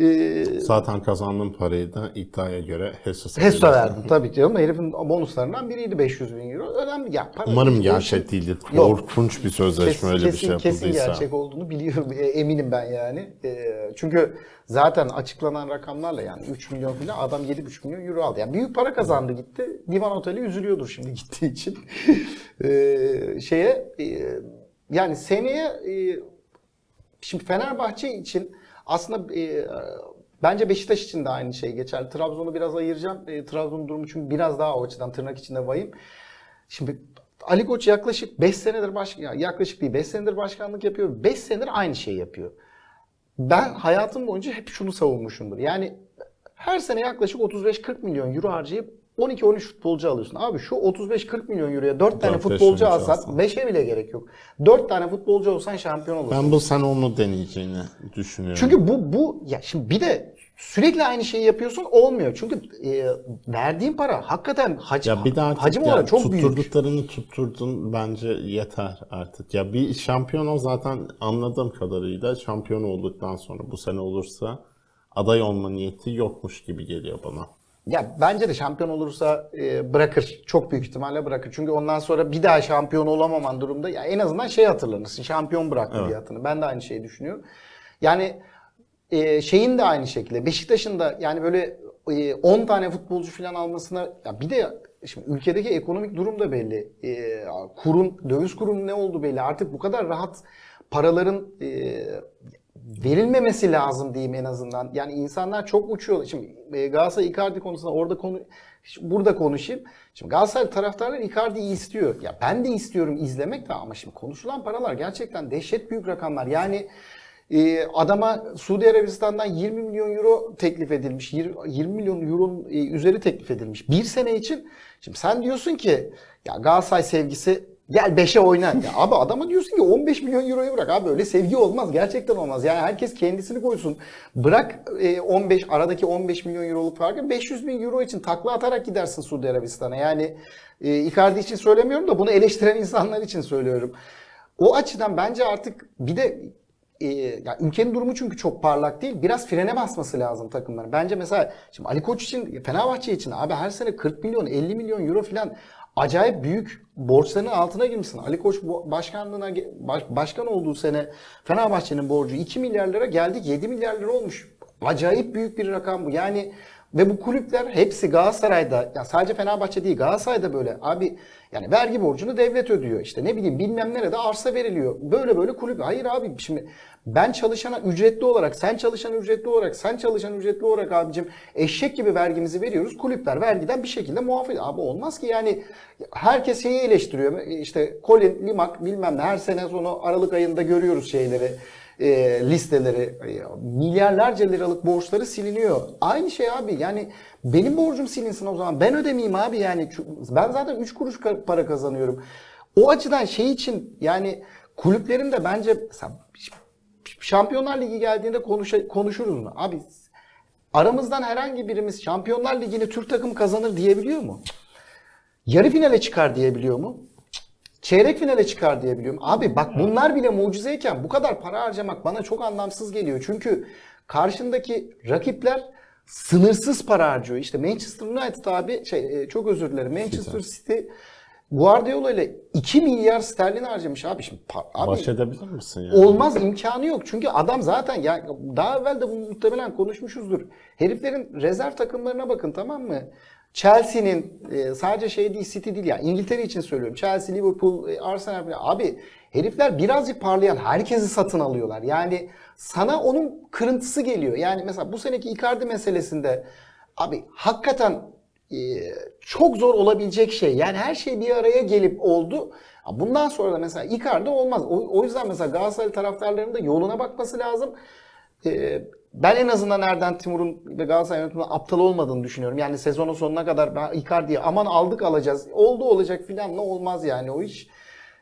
E, Zaten kazandığım parayı da iddiaya göre Hesto veriyorum. verdim tabii ki ama herifin bonuslarından biriydi 500 bin euro. Önemli ya. Para, Umarım gerçek değildir. Korkunç bir sözleşme Kesin, öyle bir kesin, şey kesin yapıldıysa. gerçek olduğunu biliyorum. E, eminim ben yani. E, çünkü zaten açıklanan rakamlarla yani 3 milyon falan adam 7,5 milyon euro aldı. Yani büyük para kazandı gitti. Divan Oteli üzülüyordur şimdi gittiği için. E, şeye e, yani seneye e, Şimdi Fenerbahçe için Aslında e, bence Beşiktaş için de aynı şey geçer. Trabzon'u biraz ayıracağım. E, Trabzon'un durumu çünkü biraz daha o açıdan tırnak içinde vahim. Şimdi Ali Koç yaklaşık 5 senedir baş ya yaklaşık değil 5 senedir başkanlık yapıyor. 5 senedir aynı şeyi yapıyor. Ben hayatım boyunca hep şunu savunmuşumdur. Yani her sene yaklaşık 35-40 milyon euro harcayıp 12-13 futbolcu alıyorsun. Abi şu 35-40 milyon euroya 4 tane 4-5 futbolcu alsan alsan. 5'e bile gerek yok. 4 tane futbolcu olsan şampiyon olursun. Ben bu sene onu deneyeceğini düşünüyorum. Çünkü bu bu ya şimdi bir de sürekli aynı şeyi yapıyorsun olmuyor. Çünkü e, verdiğin para hakikaten hac, ya bir de artık hacim olarak çok büyük. tutturduklarını tutturdun bence yeter artık. Ya bir şampiyon ol zaten anladığım kadarıyla şampiyon olduktan sonra bu sene olursa aday olma niyeti yokmuş gibi geliyor bana. Ya bence de şampiyon olursa e, bırakır. Çok büyük ihtimalle bırakır. Çünkü ondan sonra bir daha şampiyon olamaman durumda ya en azından şey hatırlanırsın. Şampiyon bıraktı Evet. diye hatırlanır. Ben de aynı şeyi düşünüyorum. Yani e, şeyin de aynı şekilde. Beşiktaş'ın da yani böyle e, 10 tane futbolcu falan almasına ya bir de şimdi ülkedeki ekonomik durum da belli. E, kurun döviz kurunun ne oldu belli. Artık bu kadar rahat paraların e, verilmemesi lazım diyeyim en azından. Yani insanlar çok uçuyor. Şimdi e, Galatasaray Icardi konusunda orada konu burada konuşayım. Şimdi Galatasaray taraftarlar Icardi'yi istiyor. Ya ben de istiyorum izlemek de ama şimdi konuşulan paralar gerçekten dehşet büyük rakamlar. Yani e, adama Suudi Arabistan'dan 20 milyon euro teklif edilmiş. 20 20 milyon euronun e, üzeri teklif edilmiş. Bir sene için. Şimdi sen diyorsun ki ya Galatasaray sevgisi Gel 5'e oyna. Ya abi adama diyorsun ki 15 milyon euroyu bırak. Abi öyle sevgi olmaz. Gerçekten olmaz. Yani herkes kendisini koysun. Bırak e, 15 aradaki 15 milyon euroluk farkı 500 bin euro için takla atarak gidersin Suudi Arabistan'a. Yani e, Icardi için söylemiyorum da bunu eleştiren insanlar için söylüyorum. O açıdan bence artık bir de e, ya ülkenin durumu çünkü çok parlak değil. Biraz frene basması lazım takımların. Bence mesela şimdi Ali Koç için, Fenerbahçe için abi her sene 40 milyon, 50 milyon euro falan acayip büyük borçların altına girmişsin. Ali Koç başkanlığına baş- başkan olduğu sene Fenerbahçe'nin borcu 2 milyar lira geldik 7 milyar lira olmuş. Acayip büyük bir rakam bu. Yani ve bu kulüpler hepsi Galatasaray'da ya sadece Fenerbahçe değil Galatasaray'da böyle. Abi yani vergi borcunu devlet ödüyor. İşte ne bileyim bilmem nerede arsa veriliyor. Böyle böyle kulüp. Hayır abi şimdi ben çalışana ücretli olarak, sen çalışan ücretli olarak, sen çalışan ücretli olarak abicim eşek gibi vergimizi veriyoruz. Kulüpler vergiden bir şekilde muaf ediyor. Abi olmaz ki yani herkes şeyi eleştiriyor. İşte Colin, Limak bilmem ne her sene sonu Aralık ayında görüyoruz şeyleri e, listeleri e, milyarlarca liralık borçları siliniyor. Aynı şey abi yani benim borcum silinsin o zaman ben ödemeyeyim abi yani ben zaten 3 kuruş para kazanıyorum. O açıdan şey için yani kulüplerin de bence Şampiyonlar Ligi geldiğinde konuşa- konuşuruz mu? Abi aramızdan herhangi birimiz Şampiyonlar Ligi'ni Türk takımı kazanır diyebiliyor mu? Yarı finale çıkar diyebiliyor mu? Çeyrek finale çıkar diyebiliyor mu? Abi bak bunlar bile mucizeyken bu kadar para harcamak bana çok anlamsız geliyor. Çünkü karşındaki rakipler sınırsız para harcıyor. İşte Manchester United abi şey e, çok özür dilerim. Manchester City Guardiola ile 2 milyar sterlin harcamış abi şimdi. Abi, Baş edebilir misin yani? Olmaz imkanı yok. Çünkü adam zaten ya daha evvel de bunu muhtemelen konuşmuşuzdur. Heriflerin rezerv takımlarına bakın tamam mı? Chelsea'nin e, sadece şey değil City değil ya İngiltere için söylüyorum. Chelsea, Liverpool, e, Arsenal falan. Abi herifler birazcık parlayan herkesi satın alıyorlar. Yani sana onun kırıntısı geliyor. Yani mesela bu seneki Icardi meselesinde abi hakikaten e, çok zor olabilecek şey. Yani her şey bir araya gelip oldu. Bundan sonra da mesela Icardi olmaz. O, o yüzden mesela Galatasaray taraftarlarının da yoluna bakması lazım. E, ben en azından Erden Timur'un ve Galatasaray yönetiminin aptal olmadığını düşünüyorum. Yani sezonun sonuna kadar ben Icardi'ye aman aldık alacağız. Oldu olacak filan ne olmaz yani o iş.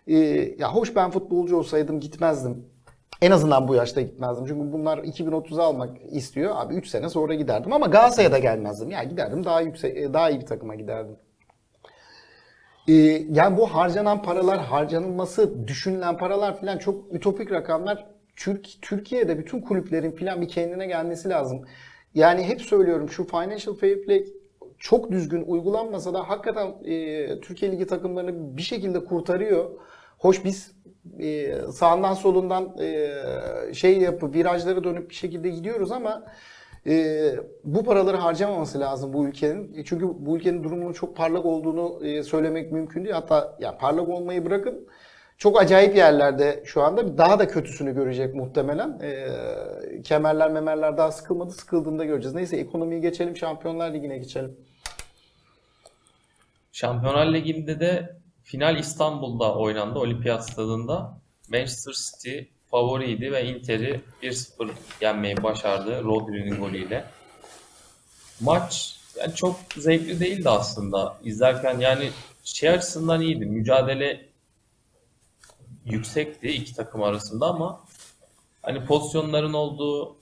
E, ya hoş ben futbolcu olsaydım gitmezdim. En azından bu yaşta gitmezdim. Çünkü bunlar 2030'a almak istiyor. Abi 3 sene sonra giderdim ama Galatasaray'a da gelmezdim. Yani giderdim daha yüksek daha iyi bir takıma giderdim. Ee, yani bu harcanan paralar, harcanılması düşünülen paralar falan çok ütopik rakamlar. Türk, Türkiye'de bütün kulüplerin falan bir kendine gelmesi lazım. Yani hep söylüyorum şu financial fair play çok düzgün uygulanmasa da hakikaten e, Türkiye Ligi takımlarını bir şekilde kurtarıyor. Hoş biz e, sağından solundan e, şey yapıp virajlara dönüp bir şekilde gidiyoruz ama e, bu paraları harcamaması lazım bu ülkenin. E, Çünkü bu ülkenin durumunun çok parlak olduğunu e, söylemek mümkün değil. Hatta ya parlak olmayı bırakın çok acayip yerlerde şu anda. Daha da kötüsünü görecek muhtemelen. Ee, kemerler memerler daha sıkılmadı. Sıkıldığında göreceğiz. Neyse ekonomiyi geçelim. Şampiyonlar Ligi'ne geçelim. Şampiyonlar Ligi'nde de final İstanbul'da oynandı. Olimpiyat Stadında. Manchester City favoriydi ve Inter'i 1-0 yenmeyi başardı Rodri'nin golüyle. Maç yani çok zevkli değildi aslında. İzlerken yani şey açısından iyiydi. Mücadele yüksekti iki takım arasında ama hani pozisyonların olduğu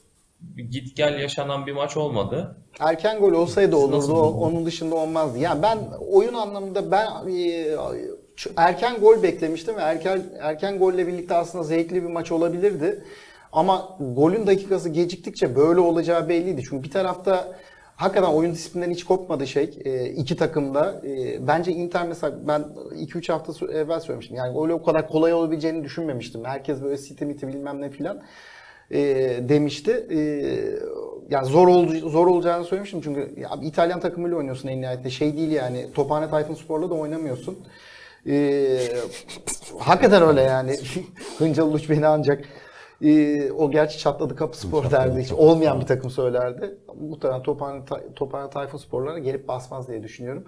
git gel yaşanan bir maç olmadı. Erken gol olsaydı olurdu. Nasıl? Onun dışında olmazdı. Yani ben oyun anlamında ben e, erken gol beklemiştim ve erken erken golle birlikte aslında zevkli bir maç olabilirdi. Ama golün dakikası geciktikçe böyle olacağı belliydi. Çünkü bir tarafta hakikaten oyun disiplinden hiç kopmadı şey. E, iki takımda. E, bence Inter mesela ben 2-3 hafta evvel söylemiştim. Yani öyle o kadar kolay olabileceğini düşünmemiştim. Herkes böyle site miti bilmem ne filan e, demişti. E, yani zor oldu, zor olacağını söylemiştim çünkü ya İtalyan takımıyla oynuyorsun en nihayetinde. Şey değil yani. Tophane Tayfunspor'la da oynamıyorsun. E, hakikaten öyle yani. Hıncal Uluç beni ancak e, o gerçi çatladı kapı spor derdi. Hiç olmayan bir takım söylerdi. Muhtemelen Tophane, Tophane Tayfunspor'lara gelip basmaz diye düşünüyorum.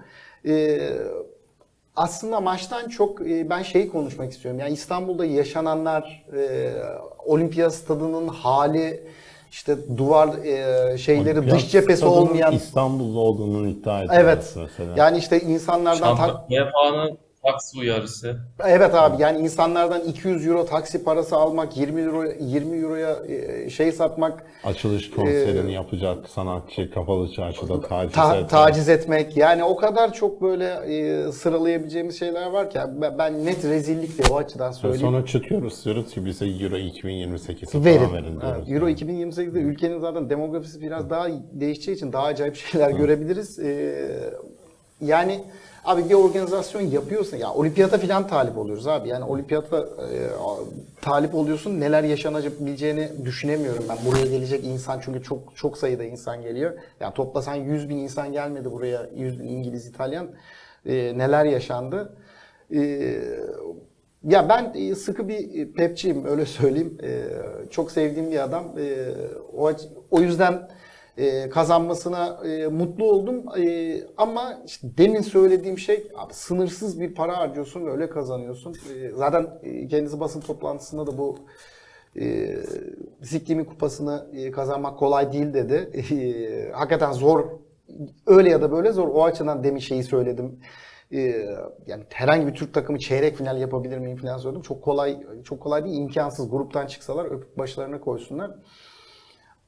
E, aslında maçtan çok e, ben şeyi konuşmak istiyorum. Yani İstanbul'da yaşananlar, e, Olimpiyat stadının hali, işte duvar e, şeyleri, Olimpiyat dış cephesi olmayan. İstanbul'da olduğunu iddia ediyor Evet. mesela. Yani işte insanlardan tak- UEFA'nın taksi uyarısı. Evet abi yani insanlardan 200 euro taksi parası almak, 20 euro 20 euroya e, şey satmak, Açılış konserini yapacak sanatçı kapalı çarşıda taciz ta- etmek. taciz etmek. Yani o kadar çok böyle e, sıralayabileceğimiz şeyler var ki ben, ben net rezillikti o açıdan söyleyeyim. sonra çıkıyoruz diyoruz ki bize Euro 2028'i verin. falan verin diyoruz. Evet, Euro 2028'de ülkenin zaten demografisi biraz daha değişeceği için daha acayip şeyler görebiliriz. Ee, yani abi bir organizasyon yapıyorsun ya olimpiyata falan talip oluyoruz abi. Yani olimpiyata e, talip oluyorsun neler yaşanabileceğini düşünemiyorum ben. Buraya gelecek insan çünkü çok çok sayıda insan geliyor. Yani toplasan 100 bin insan gelmedi buraya 100 bin İngiliz, İtalyan. Ee, neler yaşandı. Ee, ya ben e, sıkı bir pepçiyim öyle söyleyeyim. Ee, çok sevdiğim bir adam. Ee, o, o yüzden e, kazanmasına e, mutlu oldum. E, ama işte demin söylediğim şey abi, sınırsız bir para harcıyorsun ve öyle kazanıyorsun. E, zaten e, kendisi basın toplantısında da bu e, Siklimin kupasını e, kazanmak kolay değil dedi. E, hakikaten zor. Öyle ya da böyle zor. O açıdan demin şeyi söyledim. E, yani herhangi bir Türk takımı çeyrek final yapabilir miyim falan söyledim. Çok kolay çok kolay değil. imkansız. Gruptan çıksalar öpüp başlarına koysunlar.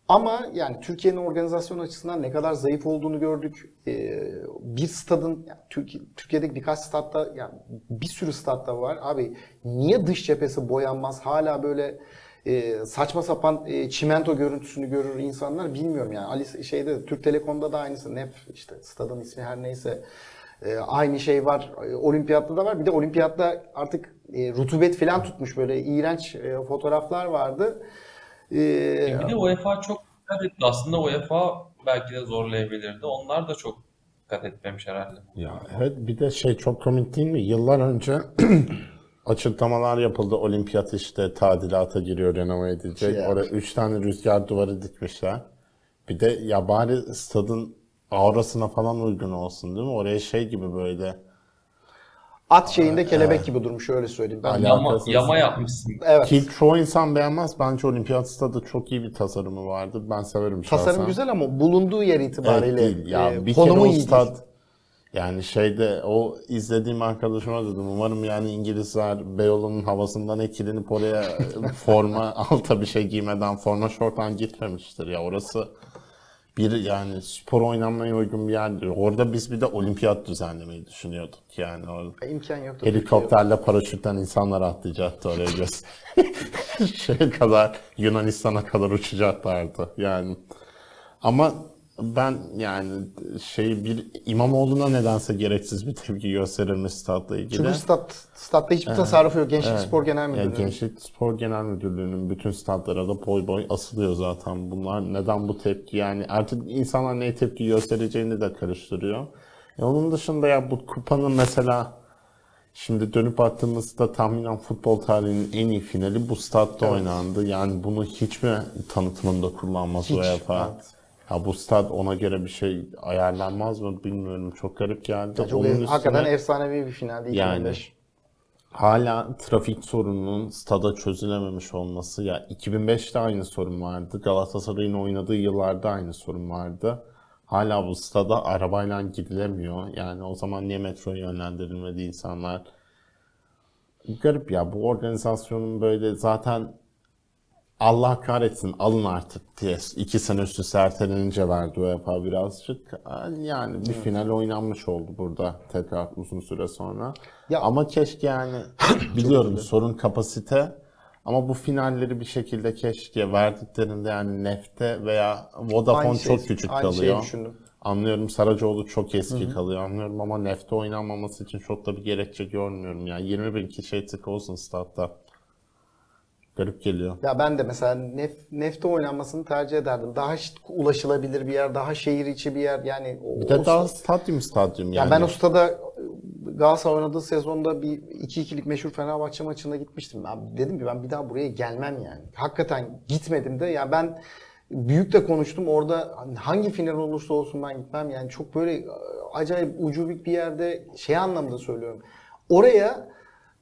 Ama yani Türkiye'nin organizasyon açısından ne kadar zayıf olduğunu gördük. Ee, bir stadın, yani Türkiye, Türkiye'deki birkaç statta, yani bir sürü statta var. Abi niye dış cephesi boyanmaz? Hala böyle e, saçma sapan e, çimento görüntüsünü görür insanlar bilmiyorum yani. Ali şeyde Türk Telekom'da da aynısı. NEF işte stadın ismi her neyse. E, aynı şey var. Olimpiyatta da var. Bir de olimpiyatta artık rutubet falan tutmuş böyle iğrenç fotoğraflar vardı. E, Bir de UEFA çok dikkat etti. Aslında UEFA belki de zorlayabilirdi. Onlar da çok dikkat etmemiş herhalde. Ya evet bir de şey çok komik değil mi? Yıllar önce açıklamalar yapıldı. Olimpiyat işte tadilata giriyor, renove edilecek. Ya. Oraya 3 tane rüzgar duvarı dikmişler. Bir de ya bari stadın aurasına falan uygun olsun değil mi? Oraya şey gibi böyle At şeyinde kelebek gibi durmuş öyle söyleyeyim. Ben Yama, yama yapmışsın. evet. ki çoğu insan beğenmez. Bence olimpiyat stadı çok iyi bir tasarımı vardı. Ben severim şahsen. Tasarım güzel ama bulunduğu yer Evet itibariyle değil. Ya e, bir kere konumu o iyi değil. stad yani şeyde o izlediğim arkadaşıma dedim umarım yani İngilizler Beyoğlu'nun havasından etkilenip oraya forma alta bir şey giymeden forma şorttan gitmemiştir ya orası bir yani spor oynanmaya uygun bir yerdir. Orada biz bir de olimpiyat düzenlemeyi düşünüyorduk yani orada. İmkan yoktu. Helikopterle paraşütten insanlar atlayacaktı oraya göz. Şeye kadar Yunanistan'a kadar uçacaklardı yani. Ama ben yani şey bir İmamoğlu'na nedense gereksiz bir tepki gösterilmiş statla ilgili. Çünkü stat, statta hiçbir tasarrufu yok. Gençlik Evet. Spor Genel Müdürlüğü. Gençlik Spor Genel Müdürlüğü'nün bütün statlara da boy boy asılıyor zaten bunlar. Neden bu tepki yani artık insanlar neye tepki göstereceğini de karıştırıyor. E onun dışında ya bu kupanın mesela Şimdi dönüp baktığımızda tahminen futbol tarihinin en iyi finali bu statta oynandı. Yani bunu hiç mi tanıtımında kullanmaz Hiç, UEFA? evet. Ya bu stat ona göre bir şey ayarlanmaz mı bilmiyorum. Çok garip geldi. Çok Onun üstüne- hakikaten efsanevi bir finaldi 2005. Yani. Hala trafik sorununun stada çözülememiş olması ya 2005'te aynı sorun vardı. Galatasaray'ın oynadığı yıllarda aynı sorun vardı. Hala bu stada arabayla gidilemiyor. Yani o zaman niye metroya yönlendirilmedi insanlar? Garip ya bu organizasyonun böyle zaten Allah kahretsin alın artık diye iki sene üst üste ertelenince verdi UEFA birazcık. Yani bir final oynanmış oldu burada tekrar uzun süre sonra. Ya- ama keşke yani biliyorum sorun kapasite ama bu finalleri bir şekilde keşke verdiklerinde yani Nefte veya Vodafone Aynı şey- çok küçük aynı şeyi kalıyor. düşündüm. Anlıyorum Saracoğlu çok eski kalıyor anlıyorum ama Nefte oynanmaması için çok da bir gerekçe görmüyorum. Yani 20 bin kişi tık olsun statta. Garip geliyor. Ya ben de mesela nef, nefte oynanmasını tercih ederdim. Daha ulaşılabilir bir yer, daha şehir içi bir yer. Yani o, Bir de o- daha stadyum stadyum Ya yani. ben o stada Galatasaray oynadığı sezonda bir 2-2'lik meşhur Fenerbahçe maçına gitmiştim. Ben dedim ki ben bir daha buraya gelmem yani. Hakikaten gitmedim de. Yani ben büyük de konuştum. Orada hangi final olursa olsun ben gitmem. Yani çok böyle e, acayip ucubik bir yerde şey anlamda söylüyorum. Oraya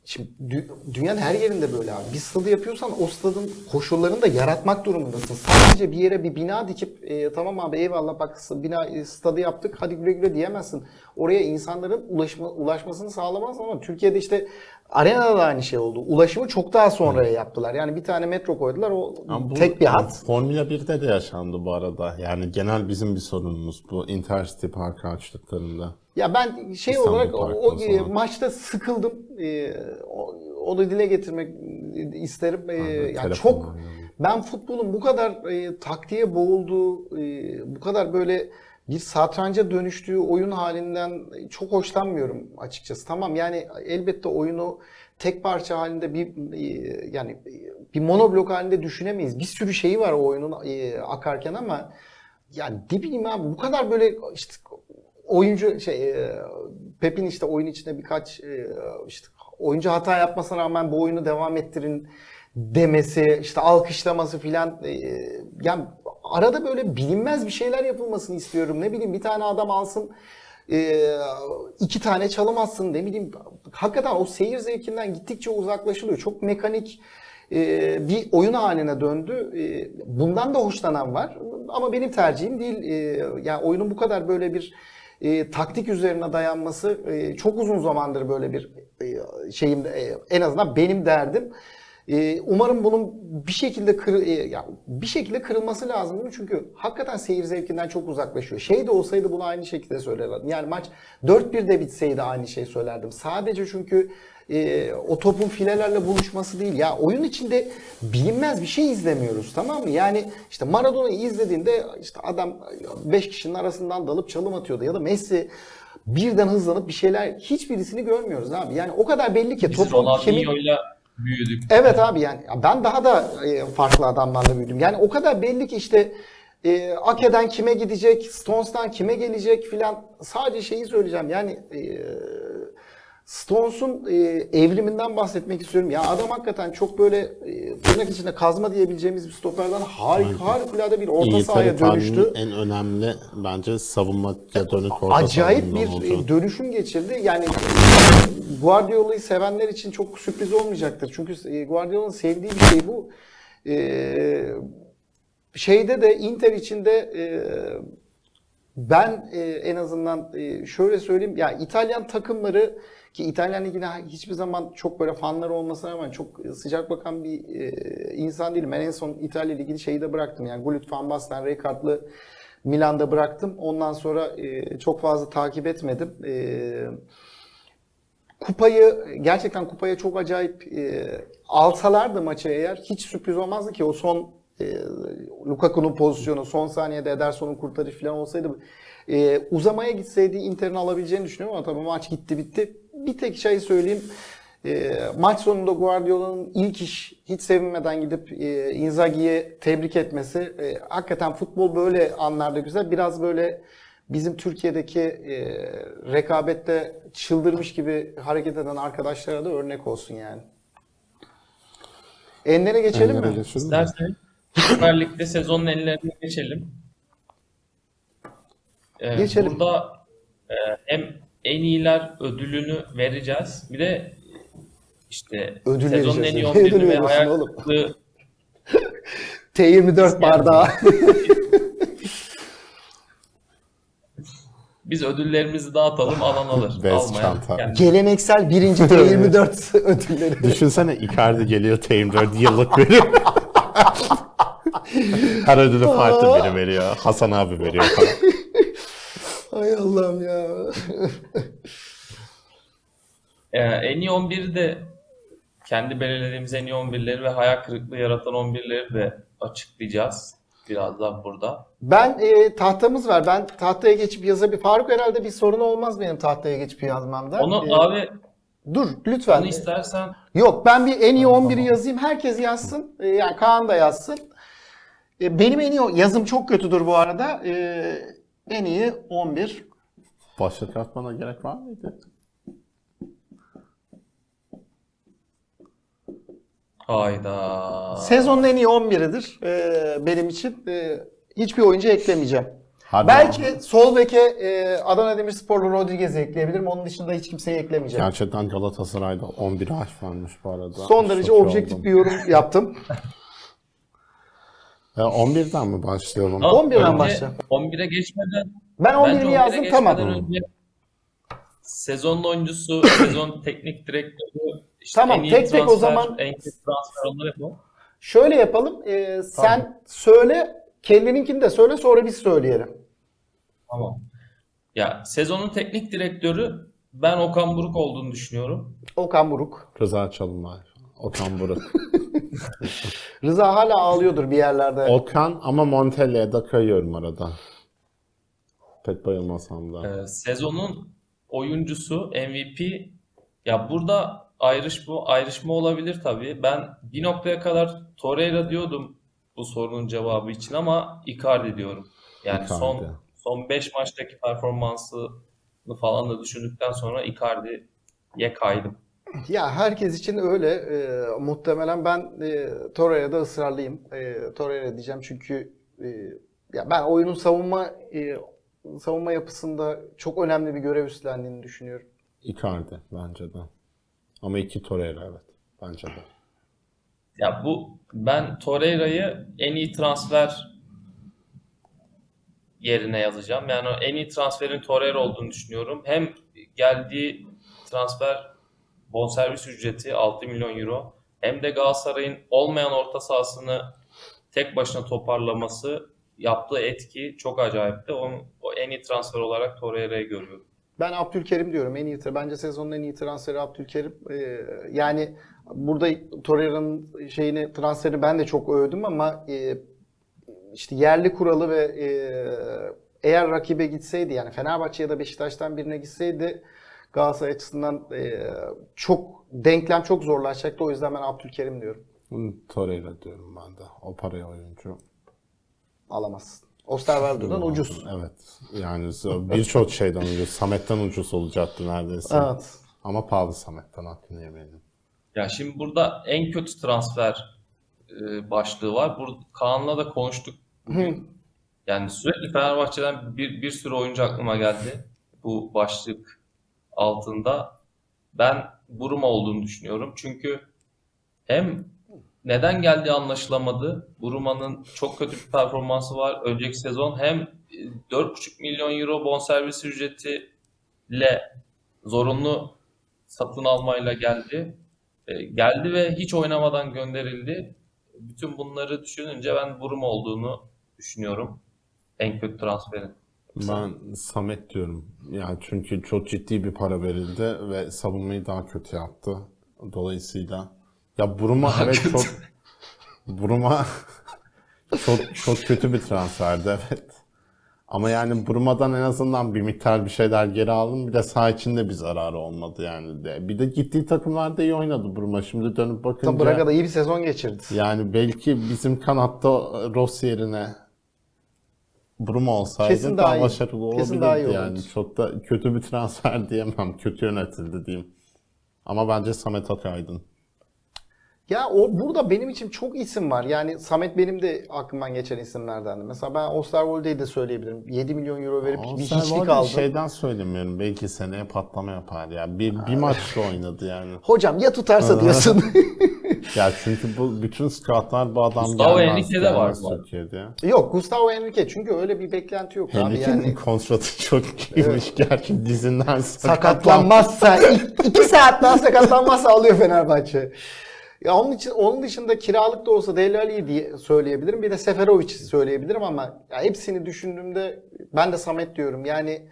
Şimdi dü- dünyanın her yerinde böyle abi. Bir stadı yapıyorsan o stadın koşullarını da yaratmak durumundasın. Sadece bir yere bir bina dikip e, tamam abi eyvallah bak bina e, stadı yaptık hadi güle güle diyemezsin. Oraya insanların ulaşma, ulaşmasını sağlamaz ama Türkiye'de işte arenada da aynı şey oldu. Ulaşımı çok daha sonraya yaptılar. Yani bir tane metro koydular o bu- tek bir hat. Formula 1'de de yaşandı bu arada. Yani genel bizim bir sorunumuz bu Intercity Park'ı açtıklarında. Ya ben şey İstanbul olarak o, o, maçta sıkıldım. E, o, onu dile getirmek isterim. E, yani telefonla çok ben futbolun bu kadar e, taktiğe boğulduğu, e, bu kadar böyle bir satranca dönüştüğü oyun halinden çok hoşlanmıyorum açıkçası. Tamam yani elbette oyunu tek parça halinde bir yani bir monoblok halinde düşünemeyiz. Bir sürü şeyi var o oyunun e, akarken ama yani ne bileyim abi bu kadar böyle işte oyuncu şey e, Pep'in işte oyun içinde birkaç e, işte oyuncu hata yapmasına rağmen bu oyunu devam ettirin demesi, işte alkışlaması filan yani arada böyle bilinmez bir şeyler yapılmasını istiyorum. Ne bileyim bir tane adam alsın e, iki tane çalım atsın ne bileyim hakikaten o seyir zevkinden gittikçe uzaklaşılıyor. Çok mekanik e, bir oyun haline döndü. E, bundan da hoşlanan var ama benim tercihim değil. Yani oyunun bu kadar böyle bir e, taktik üzerine dayanması e, çok uzun zamandır böyle bir e, şeyim e, en azından benim derdim. E, umarım bunun bir şekilde kır, e, ya bir şekilde kırılması lazım değil mi? Çünkü hakikaten seyir zevkinden çok uzaklaşıyor. Şey de olsaydı bunu aynı şekilde söylerdim. Yani maç 4-1 de bitseydi aynı şeyi söylerdim. Sadece çünkü e, o topun filelerle buluşması değil. Ya oyun içinde bilinmez bir şey izlemiyoruz tamam mı? Yani işte Maradona'yı izlediğinde işte adam 5 kişinin arasından dalıp çalım atıyordu ya da Messi birden hızlanıp bir şeyler hiçbirisini görmüyoruz abi. Yani o kadar belli ki Biz topun kemik büyüdük. Evet abi yani ben daha da e, farklı adamlarla büyüdüm. Yani o kadar belli ki işte e, Ake'den kime gidecek, Stones'tan kime gelecek filan sadece şeyi söyleyeceğim. Yani e, Stones'un e, evriminden bahsetmek istiyorum. Ya adam hakikaten çok böyle e, tırnak içinde kazma diyebileceğimiz bir stoperden harika, harikulade bir orta sahaya İngiltere dönüştü. en önemli bence savunmaya dönük orta Acayip bir oldu. e, dönüşüm geçirdi. Yani Guardiola'yı sevenler için çok sürpriz olmayacaktır. Çünkü e, Guardiola'nın sevdiği bir şey bu. E, şeyde de Inter içinde e, ben e, en azından e, şöyle söyleyeyim. Ya İtalyan takımları ki İtalyan ligine hiçbir zaman çok böyle fanları olmasına rağmen çok sıcak bakan bir e, insan değilim. Ben en son İtalya ligini şeyi de bıraktım. Yani Gullit, Van Basten, Rijkaard'lı Milan'da bıraktım. Ondan sonra e, çok fazla takip etmedim. E, kupayı gerçekten kupaya çok acayip alsalardı maçı eğer hiç sürpriz olmazdı ki o son e, Lukaku'nun pozisyonu son saniyede Ederson'un kurtarışı falan olsaydı e, uzamaya gitseydi Inter'in alabileceğini düşünüyorum ama tabii maç gitti bitti. Bir tek şey söyleyeyim. E, maç sonunda Guardiola'nın ilk iş hiç sevinmeden gidip e, Inzaghi'ye tebrik etmesi. E, hakikaten futbol böyle anlarda güzel. Biraz böyle bizim Türkiye'deki e, rekabette çıldırmış gibi hareket eden arkadaşlara da örnek olsun yani. Enlere geçelim Enlere mi? geçelim? İsterseniz Süper Lig'de sezonun enlerine geçelim. Ee, Geçelim. Burada e, hem en iyiler ödülünü vereceğiz. Bir de işte Ödül sezonun en iyi Ne ödülü 11'ini ve kırıklığı T24 bardağı. biz ödüllerimizi dağıtalım alan alır. Best Almayan çanta. kendi- Geleneksel birinci T24 ödülleri. Düşünsene Icardi geliyor Team4 yıllık veriyor. Her ödülü farklı biri veriyor. Hasan abi veriyor falan. Hay Allah'ım ya. Ee, en iyi 11'i de kendi belirlediğimiz en iyi 11'leri ve hayal kırıklığı yaratan 11'leri de açıklayacağız birazdan burada. Ben e, tahtamız var. Ben tahtaya geçip yazabilirim. Faruk herhalde bir sorun olmaz benim tahtaya geçip yazmamda. Onu E, abi dur lütfen. onu istersen Yok ben bir en iyi Tamam, 11'i tamam. yazayım. Herkes yazsın. E, yani Kaan da yazsın. E, benim en iyi yazım çok kötüdür bu arada. E, en iyi 11. Başlık atmana gerek var mıydı? hayda. Sezonun en iyi 11'idir e, benim için. E, hiçbir oyuncu eklemeyeceğim. Hadi Belki sol beke e, Adana Demirsporlu Rodriguez'i ekleyebilirim. Onun dışında hiç kimseyi eklemeyeceğim. Gerçekten Galatasaray'da 11 harf varmış bu arada. Son derece objektif oldum. bir yorum yaptım. E, 11'den mi başlayalım? Ama 11'den önce başla. 11'e geçmeden Ben bence 11'ini 11'e yazdım tamam. önce sezonun oyuncusu, sezon teknik direktörü, işte Tamam, en iyi tek tek o zaman- en transfer onları yapalım. Şöyle yapalım. e, sen söyle, kendininkini de söyle sonra biz söyleyelim. Tamam. Ya sezonun teknik direktörü ben Okan Buruk olduğunu düşünüyorum. Okan Buruk. Rıza Çalınbay. Okan Buruk. Rıza hala ağlıyordur bir yerlerde. Okan ama Montella'ya da kayıyorum arada. Pek bayılmasam da. Ee, sezonun oyuncusu MVP ya burada ayrışma ayrışma olabilir tabii. Ben bir noktaya kadar Torreira diyordum bu sorunun cevabı için ama Icardi diyorum. Yani Icardi. son son 5 maçtaki performansını falan da düşündükten sonra Icardi'ye kaydım. Ya herkes için öyle. E, muhtemelen ben e, Torreira'da ısrarlıyım. E, Torreira diyeceğim çünkü e, ya ben oyunun savunma e, savunma yapısında çok önemli bir görev üstlendiğini düşünüyorum. Icardi bence de. Ama iki Torreira evet. Bence de. Ya bu ben Torreira'yı en iyi transfer yerine yazacağım. Yani en iyi transferin Torreira olduğunu düşünüyorum. Hem geldiği transfer bonservis ücreti 6 milyon euro hem de Galatasaray'ın olmayan orta sahasını tek başına toparlaması yaptığı etki çok acayipti. Onu, o en iyi transfer olarak Torreira'yı görüyorum. Ben Abdülkerim diyorum en iyi tra- bence sezonun en iyi transferi Abdülkerim. Ee, yani burada Torreira'nın şeyini transferi ben de çok övdüm ama e, işte yerli kuralı ve e, eğer rakibe gitseydi yani Fenerbahçe ya da Beşiktaş'tan birine gitseydi Galatasaray açısından e, çok denklem çok zorlaşacaktı. O yüzden ben Abdülkerim diyorum. Torreira diyorum ben de. O paraya oyuncu. Alamazsın. Osterwalder'dan ucuz. Evet. Yani birçok şeyden ucuz. Samet'ten ucuz olacaktı neredeyse. Evet. Ama pahalı Samet'ten hakkını yemeyelim. Ya şimdi burada en kötü transfer e, başlığı var. Burada Kaan'la da konuştuk bugün. Yani sürekli Fenerbahçe'den bir, bir sürü oyuncu aklıma geldi bu başlık altında. Ben Buruma olduğunu düşünüyorum. Çünkü hem neden geldiği anlaşılamadı. Buruma'nın çok kötü bir performansı var önceki sezon. Hem e, 4,5 milyon euro bonservis ücretiyle zorunlu satın almayla geldi. E, geldi ve hiç oynamadan gönderildi. Bütün bunları düşününce ben Buruma olduğunu düşünüyorum. En kötü transferin. Ben Samet diyorum. Yani çünkü çok ciddi bir para verildi ve savunmayı daha kötü yaptı. Dolayısıyla ya Buruma evet çok Buruma çok çok kötü bir transferdi evet. Ama yani Buruma'dan en azından bir miktar bir şeyler geri aldım. Bir de saha içinde bir zararı olmadı yani. De. Bir de gittiği takımlarda iyi oynadı Buruma. Şimdi dönüp Tabii bakınca Braga'da iyi bir sezon geçirdi. yani belki bizim kanatta Rossi yerine Brumo olsaydı Kesin daha, daha iyi. başarılı Kesin daha iyi olabilirdi yani. olurdu. Çok da kötü bir transfer diyemem. Kötü yönetildi diyeyim. Ama bence Samet Akaydın. Ya o burada benim için çok isim var. Yani Samet benim de aklımdan geçen isimlerdendi. Mesela ben Osterwolde'yi de söyleyebilirim. 7 milyon euro verip bir Osterwolde hiçlik aldı. Şeyden söylemiyorum. Belki seneye patlama yapar ya. Bir, bir maçta oynadı yani. Hocam ya tutarsa diyorsun. Ya çünkü bu bütün scoutlar bu adam Gustavo. Henrique de var bu. Türkiye'de ya. Yok Gustavo Henrique çünkü öyle bir beklenti yok abi Henrique'nin yani. kontratı çok iyiymiş. Gerçi dizinden Sakatlanmazsa, ilk iki saat daha sakatlanmazsa alıyor Fenerbahçe. Ya onun için onun dışında kiralık da olsa Deli Ali'yi diye söyleyebilirim. Bir de Seferovic'i söyleyebilirim ama ya hepsini düşündüğümde ben de Samet diyorum. Yani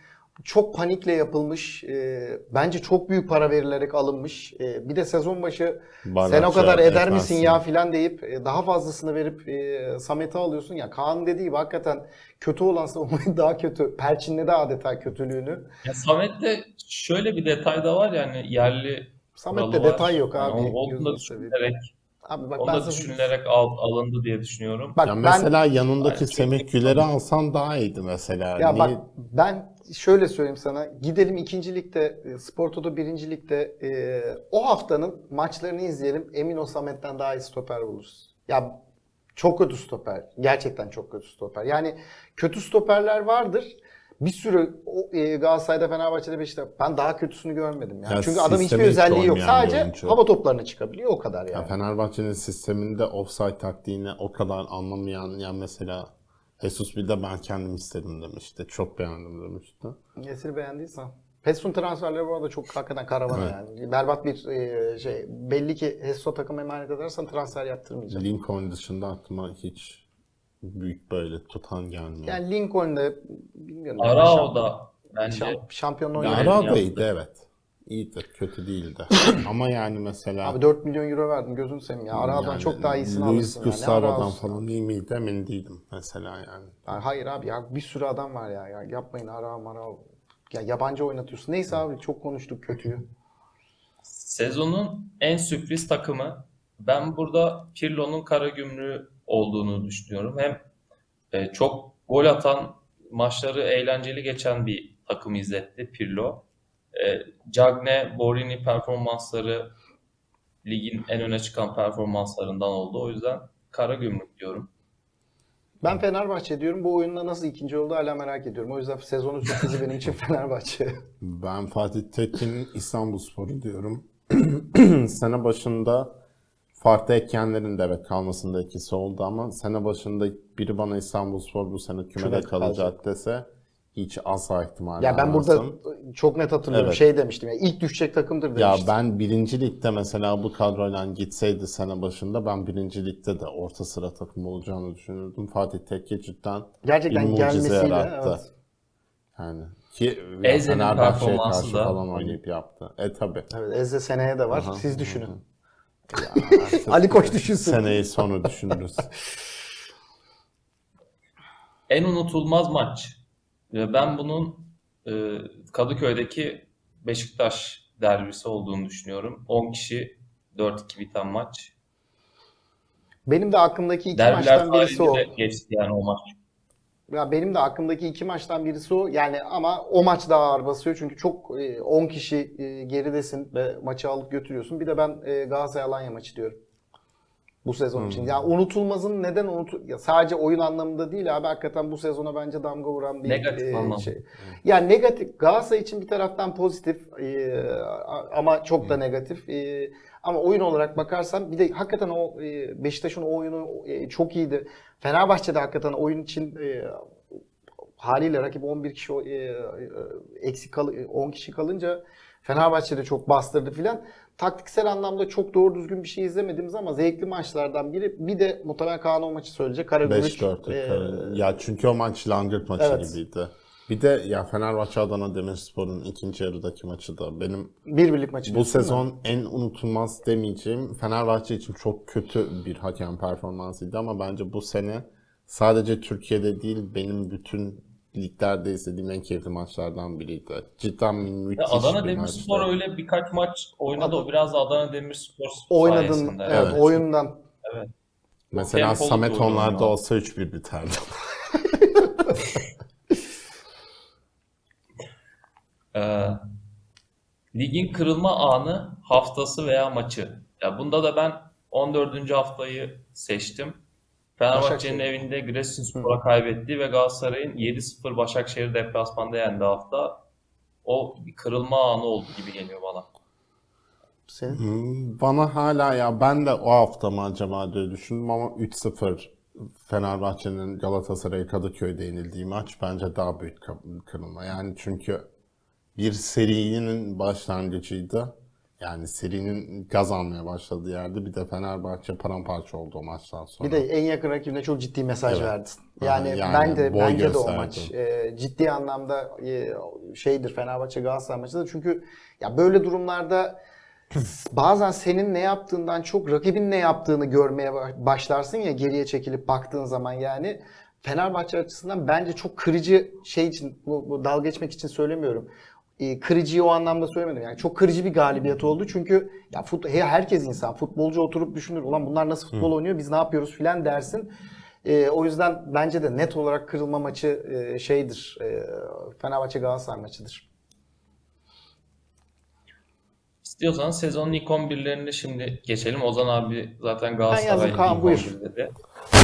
çok panikle yapılmış. e, bence çok büyük para verilerek alınmış. E, bir de sezon başı Bardakçı, sen o kadar eder misin defansın. ya filan deyip e, daha fazlasını verip e, Samet'i alıyorsun. Ya Kaan dediği gibi hakikaten kötü olan savunmayı daha kötü. Perçinledi adeta kötülüğünü. Ya Samet'te şöyle bir detay da var yani yerli Samet'te detay yok abi. Yani o- onu da Gözünü seveyim. düşünülerek, Abi bak onu ben da düşünülerek al- alındı diye düşünüyorum. Bak Ya ben mesela yanındaki Aynen, Semih Güler'i alsan daha iyiydi mesela. ya Niye- bak ben şöyle söyleyeyim sana. Gidelim ikinci ligde, e, Spor Toto birinci ligde e, o haftanın maçlarını izleyelim. Emin ol Samet'ten daha iyi stoper buluruz. Ya çok kötü stoper. Gerçekten çok kötü stoper. Yani kötü stoperler vardır. Bir sürü o, e, Galatasaray'da, Fenerbahçe'de, Beşiktaş'ta ben daha kötüsünü görmedim. Yani. Ya Çünkü adamın hiçbir özelliği yok. Sadece hava toplarına çıkabiliyor o kadar Ya yani. Fenerbahçe'nin sisteminde offside taktiğini o kadar anlamayan yani mesela Jesus bir de ben kendim istedim demişti. Çok beğendim demişti. Nesini beğendiysen. Pesun transferleri bu arada çok hakikaten karavana yani. Berbat bir e, şey. Belli ki Hesso takım emanet edersen transfer yaptırmayacak. Lincoln dışında aklıma hiç büyük böyle tutan gelmiyor. Yani Lincoln'da bilmiyorum. Arao da bence Şamp- şampiyonluğu Ya oynadı. Arao da iyiydi evet. İyiydi, kötü değildi. Ama yani mesela Abi 4 milyon euro verdim gözünü seveyim ya. Arao'dan yani çok daha iyisini Luis alırsın yani. Gustavo'dan Arao- falan iyi miydi emin değilim mesela yani. Yani hayır abi ya bir sürü adam var ya. ya yapmayın Arao Marao. Ya yabancı oynatıyorsun. Neyse abi çok konuştuk kötüyü. sezonun en sürpriz takımı. Ben burada Pirlo'nun Karagümrük olduğunu düşünüyorum. Hem e, çok gol atan, maçları eğlenceli geçen bir takım izletti Pirlo. E, Cagne, Borini performansları ligin en öne çıkan performanslarından oldu. O yüzden Karagümrük diyorum. Ben Fenerbahçe diyorum. Bu oyunda nasıl ikinci oldu hala merak ediyorum. O yüzden sezonun sürprizi benim için Fenerbahçe. Ben Fatih Tekin'in İstanbulspor'u diyorum. sene başında farklı etkenlerin de evet kalmasında etkisi oldu ama sene başında biri bana İstanbulspor bu sene kümede Kümede kalacak kalacak. dese hiç asla ihtimal Ya ben burada çok net hatırlıyorum. Evet. Şey demiştim ya ilk düşecek takımdır Ya demiştim. ben birinci ligde mesela bu kadroyla gitseydi sene başında ben birinci ligde de orta sıra takım olacağını düşünürdüm. Fatih Tekke cidden Gerçekten bir mucize gelmesiyle yarattı. evet. Yani ki Eze'nin Fenerbahçe'ye karşı da- falan oynayıp yaptı. E tabi. Evet Ezde seneye de var. Aha, Siz düşünün. artık Ali Koç düşünsün. Seneyi sonra düşünürüz. En unutulmaz maç. Ve Ben bunun e, Kadıköy'deki Beşiktaş derbisi olduğunu düşünüyorum. 10 kişi 4-2 biten maç. Benim de aklımdaki iki Derbiler maçtan birisi o. geçti yani o maç. Ya benim de aklımdaki iki maçtan birisi o. Yani ama o maç daha ağır basıyor. Çünkü çok e, 10 kişi e, geridesin ve maçı alıp götürüyorsun. Bir de ben e, Galatasaray Alanya maçı diyorum. Bu sezon için. Ya unutulmazın neden unutu ya sadece oyun anlamında değil abi hakikaten bu sezona bence damga vuran bir Negatif e, anlamda. şey. Yani negatif Galatasaray için bir taraftan pozitif e, ama çok da negatif. E, ama oyun olarak bakarsan bir de hakikaten o e, Beşiktaş'ın o oyunu e, çok iyiydi. Fenerbahçe'de hakikaten oyun için e, haliyle rakip 11 kişi e, e, eksik kal 10 kişi kalınca Fenerbahçe'de çok bastırdı filan. Taktiksel anlamda çok doğru düzgün bir şey izlemediğimiz ama zevkli maçlardan biri. Bir de muhtemelen Kaan o maçı söyleyecek. Karagümrük 5-4. e, ya çünkü o maç langırt maçı Evet. gibiydi. Bir de ya Fenerbahçe Adana Demirspor'un ikinci yarıdaki maçı da benim bir birlik maçı. bu değil mi? sezon en unutulmaz demeyeceğim Fenerbahçe için çok kötü bir hakem performansıydı ama bence bu sene sadece Türkiye'de değil benim bütün liglerde izlediğim en keyifli maçlardan biriydi. Cidden Ya müthiş Adana bir Demirspor maçtı. öyle birkaç maç oynadı. Adana- O biraz da Adana Demirspor Oynadın sayesinde. evet, Evet. oyundan. Mesela Tempolu Samet onlarda olsa 3-1 biterdi. Ee, ligin kırılma anı, haftası veya maçı. Ya bunda da ben 14. haftayı seçtim. Fenerbahçe'nin evinde Giresunspor'a kaybetti ve Galatasaray'ın 7-0 Başakşehir deplasmanda yendi hafta. O bir kırılma anı oldu gibi geliyor bana. Senin? Hmm, Bana hala ya ben de o hafta mı acaba diye düşündüm ama 3-0 Fenerbahçe'nin Galatasaray'a Kadıköy'de yenildiği maç bence daha büyük kırılma. Yani çünkü bir serinin başlangıcıydı. Yani serinin gaz almaya başladığı yerde bir de Fenerbahçe paramparça oldu o maçtan sonra. Bir de en yakın rakibine çok ciddi mesaj Evet. verdin. Yani, yani ben de bence de o maç e, ciddi anlamda e, şeydir Fenerbahçe Galatasaray maçı da çünkü ya böyle durumlarda bazen senin ne yaptığından çok rakibin ne yaptığını görmeye ba- başlarsın ya geriye çekilip baktığın zaman yani Fenerbahçe açısından bence çok kırıcı şey için bu, bu dalga geçmek için söylemiyorum. E, kırıcıyı o anlamda söylemedim. Yani çok kırıcı bir galibiyet oldu. Çünkü ya fut, he- herkes insan. Futbolcu oturup düşünür. Ulan bunlar nasıl futbol oynuyor? Biz ne yapıyoruz filan dersin. E, o yüzden bence de net olarak kırılma maçı e, şeydir. E, Fenerbahçe Galatasaray maçıdır. İstiyorsanız sezonun ilk 11'lerini şimdi geçelim. Ozan abi zaten Galatasaray'ın ilk buyur. 11'leri.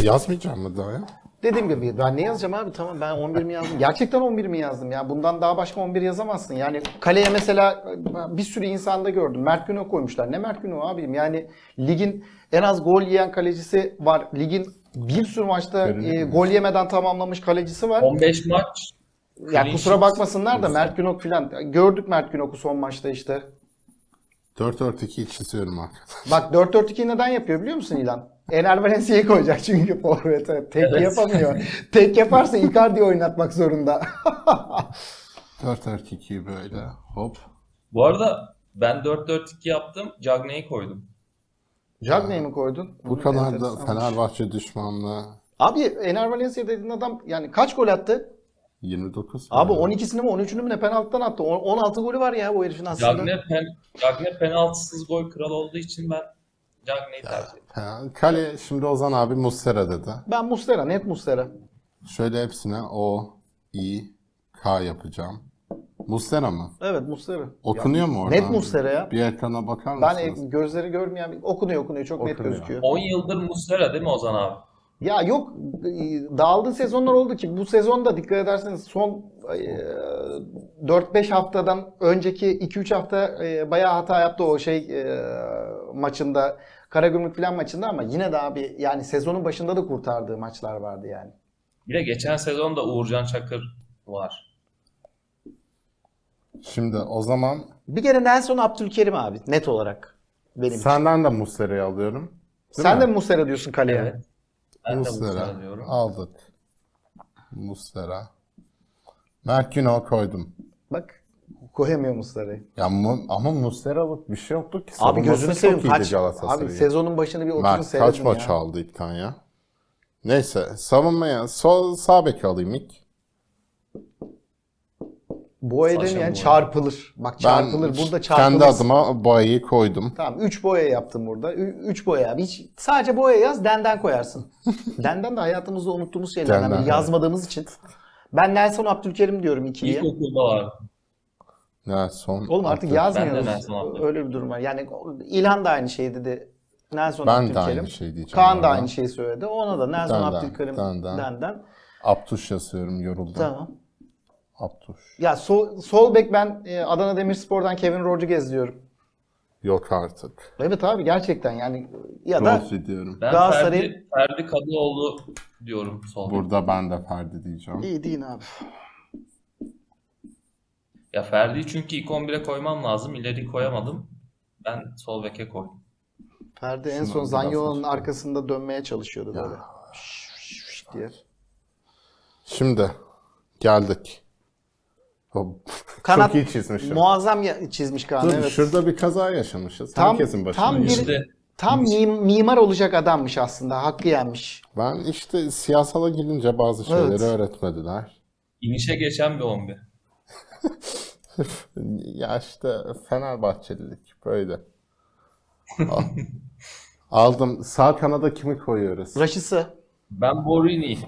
Yazmayacağım mı daha ya? Dediğim gibi ben ne yazacağım abi tamam ben 11 mi yazdım? Gerçekten 11 mi yazdım ya? Bundan daha başka 11 yazamazsın. Yani kaleye mesela bir sürü insanda gördüm. Mert Günok koymuşlar. Ne Mert Günok abim? Yani ligin en az gol yiyen kalecisi var. Ligin bir sürü maçta e, gol yemeden tamamlamış kalecisi var. 15 maç Ya kusura bakmasınlar da Mert Günok filan. Gördük Mert Günok'u son maçta işte. 4-4-2 çiziyorum arkadaşlar. Bak 4-4-2 neden yapıyor biliyor musun İlan? Ener Valencia'yı koyacak çünkü forvete. Tek Evet. yapamıyor. Tek yaparsa Icardi oynatmak zorunda. 4-4-2'yi böyle hop. Bu arada ben 4-4-2 yaptım. Cagney'i koydum. Cagney'i mi koydun? Bu Hı, kadar da. Fenerbahçe düşmanlığı Abi Ener Valencia dediğin adam yani kaç gol attı? 29. Abi yani. 12'sini mi 13'ünü mü ne penaltıdan attı? On- 16 golü var ya bu herifin aslında. Cagney, pen, Cagney penaltısız gol kralı olduğu için ben Cagney'i tercih ettim. Kale şimdi Ozan abi Muslera dedi. Ben Mustera, net Mustera. Şöyle hepsine O, I, K yapacağım. Muslera mı? Evet Mustera. Okunuyor mu orada? Net Muslera ya. Bir ekrana bakar Ben mısınız? e, gözleri görmeyen bir- okunuyor okunuyor çok net Okunuyor. gözüküyor. 10 yıldır Muslera değil mi Ozan abi? Ya yok e, dağıldığı sezonlar oldu ki bu sezonda dikkat ederseniz son e, 4-5 haftadan önceki 2-3 hafta e, bayağı hata yaptı o şey e, maçında Karagümrük falan maçında ama yine de abi yani sezonun başında da kurtardığı maçlar vardı yani. Bir de geçen sezon da Uğurcan Çakır var. Şimdi o zaman Bir kere Nelson Abdülkerim abi net olarak benim için. senden de Muslera'yı alıyorum. Sen mi? de Muslera diyorsun kaleye? Evet. Ben Muslera Muslera diyorum. aldık. Muslera. Günok koydum. Bak koyamıyor Muslera'yı. Ya mu- ama Muslera'lık bir şey yoktu ki. Abi Savunması gözünü çok seveyim iyiydi kaç Galatasaray'ın. abi sezonun başını bir oturun Mert seyredin kaç maç ya. aldı ilk tane ya? Neyse savunmaya sol sağ beki alayım ilk. Boya Saşa demeyen Boya. çarpılır. Bak Ben çarpılır burada kendi çarpılır. adıma boyayı koydum. Tamam 3 boya yaptım burada. 3 boya. Hiç, sadece boya yaz denden koyarsın. denden de hayatımızda unuttuğumuz şeylerden Denden, biri yazmadığımız için. Ben Nelson Abdülkerim diyorum ikiliye. İlkokulda var. Nelson. Oğlum artık Abdül- yazmıyoruz. Ben de. Öyle bir durum var. Yani İlhan da aynı şeyi dedi. Nelson Ben de Abdülkerim. aynı şey diyeceğim. Kaan da aynı şeyi söyledi. Ona da Nelson Denden, Abdülkerim denden. denden. Abtuş yazıyorum yoruldum. Tamam. Abtuş. Ya sol, sol bek ben e, Adana Demirspor'dan Kevin Rodriguez diyorum. Yok artık. Evet abi gerçekten yani ya da Rodri diyorum. Ben Galatasaray- Ferdi, Ferdi Kadıoğlu diyorum sol. bek. Burada ben de Ferdi diyeceğim. iyi değil abi. Ya Ferdi'yi çünkü ilk 11'e koymam lazım. İleri koyamadım. Ben sol beke koydum. Ferdi en Şunu son biraz arkasında dönmeye çalışıyordu böyle. Şş, şş diye. Şimdi geldik. O- Kanat Çok iyi çizmişim. Muazzam ya- çizmiş Kaan Dur evet. şurada bir kaza yaşamışız. Tam- Herkesin başına tam geliyor. bir- İşte Tam mim- mimar olacak adammış aslında. Hakkı yenmiş. Ben işte siyasala girince bazı şeyleri Evet. öğretmediler. inişe geçen bir 11. Ya işte Fenerbahçelilik böyle. Al- Aldım. Sağ kanada kimi koyuyoruz? Raşısı. Ben Borini.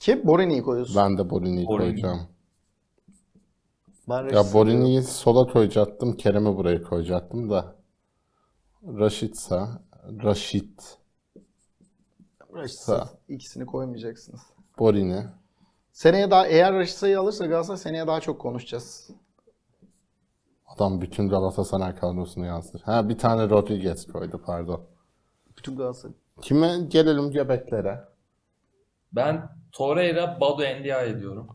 Kim? Borini'yi koyuyorsun. Ben de Borini'yi Borini. koyacağım. Ben Ya Raşit'i Borini'yi sola koyacaktım. Kerem'i buraya koyacaktım da. Raşit'sa. Raşit. Raşit'i Sağ. ikisini koymayacaksınız. Borini. Seneye daha eğer Raşit'i alırsa Galatasaray seneye daha çok konuşacağız. Adam bütün Galatasaray kadrosunu yazdı. Ha bir tane Rodriguez koydu pardon. Bütün Galatasaray. Kime gelelim göbeklere. Ben Torreira, Badu Ndiaye diyorum.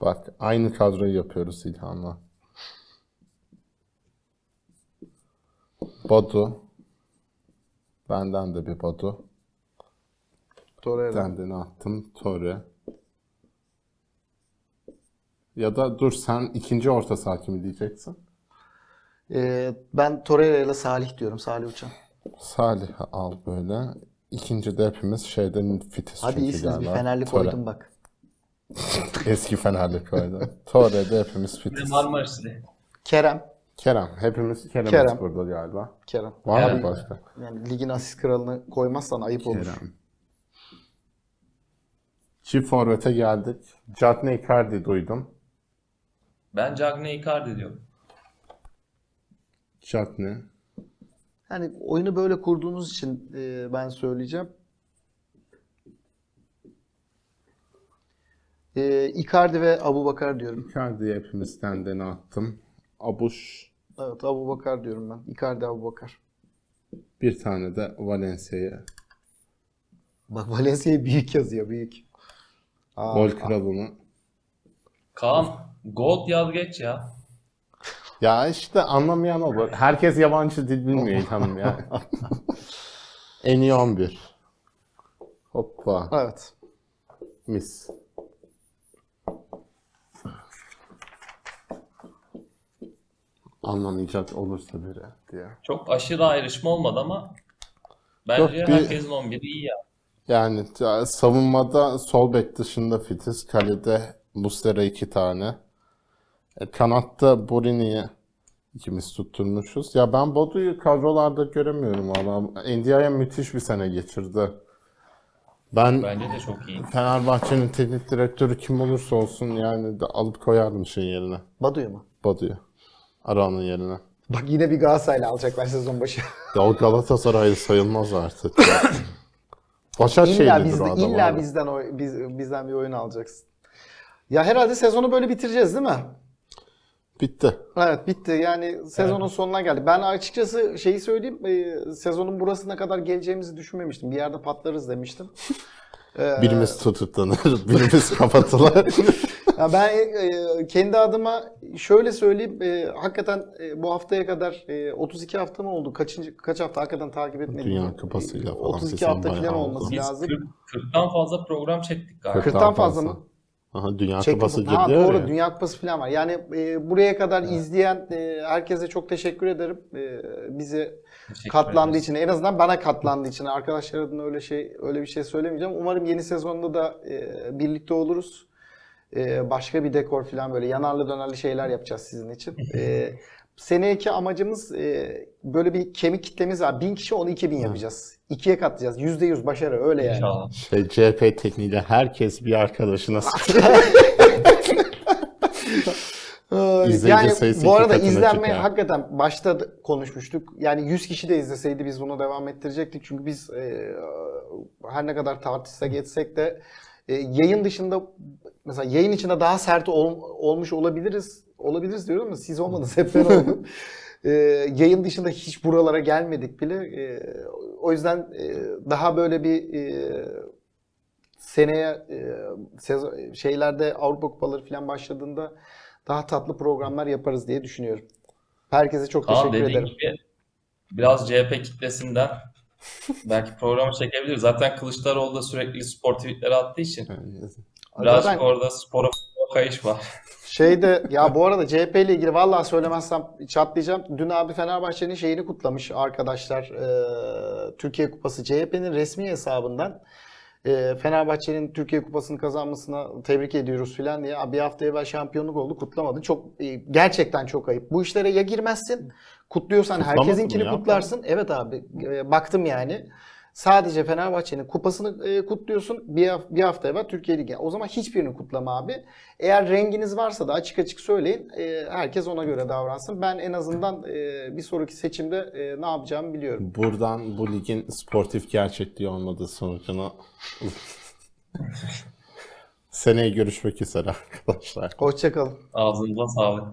Bak aynı kadroyu yapıyoruz İlhan'la. Badu. Benden de bir Badu. Torreira. Kendini attım. Torre. Ya da dur sen ikinci orta saha kimi diyeceksin? Ee, ben Torreira ile Salih diyorum. Salih Uçan. Salih al böyle. İkinci de hepimiz şeyden fitiz Hadi çünkü iyisiniz bir galiba. Fenerli koydum bak. Eski Fenerli koydu. Torre'de hepimiz Ve fitiz. Marmaris'te. Kerem. Kerem. Hepimiz Kerem'iz Kerem. burada galiba. Kerem. Var mı başka? Yani ligin asist kralını koymazsan ayıp olur. Kerem. Çift forvete geldik. Cagney Icardi duydum. Ben Cagney Icardi diyorum. Cagney. Yani oyunu böyle kurduğunuz için e, ben söyleyeceğim. E, Icardi ve Abubakar diyorum. Icardi'yi hepimiz kendine attım. Abuş. Evet Abubakar diyorum ben. Icardi Abubakar. Bir tane de Valencia'ya. Bak Valencia'yı büyük yazıyor büyük. Aa, Gol kralını. Kaan, Gold yaz geç ya. Ya işte anlamayan olur. Herkes yabancı dil bilmiyor İlhan'ım ya. en iyi 11. Hoppa. Evet. Mis. Anlamayacak olursa biri diye. Çok aşırı ayrışma olmadı ama bence Yok, bir- herkesin 11'i iyi ya. Yani ya, savunmada sol bek dışında Fitiz, kalede Muslera iki tane. E, kanatta Borini'yi ikimiz tutturmuşuz. Ya ben Bodu'yu kadrolarda göremiyorum valla. Ndiaye müthiş bir sene geçirdi. Ben Bence de çok iyi. Fenerbahçe'nin teknik direktörü kim olursa olsun yani de alıp koyardım şey yerine. Badu'yu mu? Bodu'yu. Aran'ın yerine. Bak yine bir Galatasaray'la alacaklar sezon başı. Ya o Galatasaray'ı sayılmaz artık. ya. Başakşehir'lidir illa o adam illa abi. bizden oy- biz, bizden bir oyun alacaksın. Ya herhalde sezonu böyle bitireceğiz değil mi? Bitti. Evet bitti. Yani sezonun sonuna geldi. Ben açıkçası şeyi söyleyeyim. e, sezonun burasına kadar geleceğimizi düşünmemiştim. Bir yerde patlarız demiştim. Ee, Birimiz tutuklanır, birimiz kapatılır. ya ben e, kendi adıma şöyle söyleyeyim. e, hakikaten e, bu haftaya kadar e, 32 hafta mı oldu? Kaçıncı kaç hafta hakikaten takip etmedim. Dünya Kupası'yla falan 32 sezon hafta falan olması oldu. Biz lazım. 40, 40'tan fazla program çektik galiba. 40'tan fazla mı? Aha, Dünya Çek Kupası ha, doğru ya. Dünya Kupası falan var. Yani e, buraya kadar izleyen e, herkese çok teşekkür ederim. E, bizi Teşekkür katlandığı ederiz. için en azından bana katlandığı için arkadaşlar adına öyle şey öyle bir şey söylemeyeceğim. Umarım yeni sezonda da e, birlikte oluruz. E, başka bir dekor falan böyle yanarlı dönerli şeyler yapacağız sizin için. E, seneki amacımız e, böyle bir kemik kitlemiz var. 1000 kişi onu 2000 yapacağız. İkiye katlayacağız. %100 başarı öyle yani. İnşallah. Şey, CHP tekniğiyle herkes bir arkadaşına. Ee, İzleyici yani sayısı bu iki arada katına izlenme çıkar. hakikaten başta da konuşmuştuk. Yani 100 kişi de izleseydi biz bunu devam ettirecektik. Çünkü biz e, her ne kadar tartışsak etsek de e, yayın dışında mesela yayın içinde daha sert ol- olmuş olabiliriz. Olabiliriz diyorum ama siz olmadınız hep ben oldum. E, yayın dışında hiç buralara gelmedik bile. E, o yüzden e, daha böyle bir e, seneye e, sezon, şeylerde Avrupa Kupaları falan başladığında daha tatlı programlar yaparız diye düşünüyorum. Herkese çok Kaan teşekkür ederim. gibi biraz CHP kitlesinden belki programı çekebiliriz. Zaten Kılıçdaroğlu da sürekli spor tweetleri attığı için birazcık Zaten orada spora kayış var. şeyde ya bu arada CHP ile ilgili vallahi söylemezsem çatlayacağım. Dün abi Fenerbahçe'nin şeyini kutlamış arkadaşlar. Ee, Türkiye Kupası CHP'nin resmi hesabından e, Fenerbahçe'nin Türkiye Kupası'nı kazanmasına tebrik ediyoruz filan diye. Abi bir hafta evvel şampiyonluk oldu kutlamadı. Çok e, gerçekten çok ayıp. Bu işlere ya girmezsin kutluyorsan mı herkesinkini ya? kutlarsın. Evet abi e, baktım yani. Sadece Fenerbahçe'nin kupasını e, kutluyorsun. Bir, haf- bir hafta evvel Türkiye Ligi. O zaman hiçbirini kutlama abi. Eğer renginiz varsa da açık açık söyleyin. E, herkes ona göre davransın. Ben en azından bir sonraki seçimde ne yapacağımı biliyorum. Buradan bu ligin sportif gerçekliği olmadığı sonucunu seneye görüşmek üzere arkadaşlar. Hoşçakalın. Ağzınıza sağlık.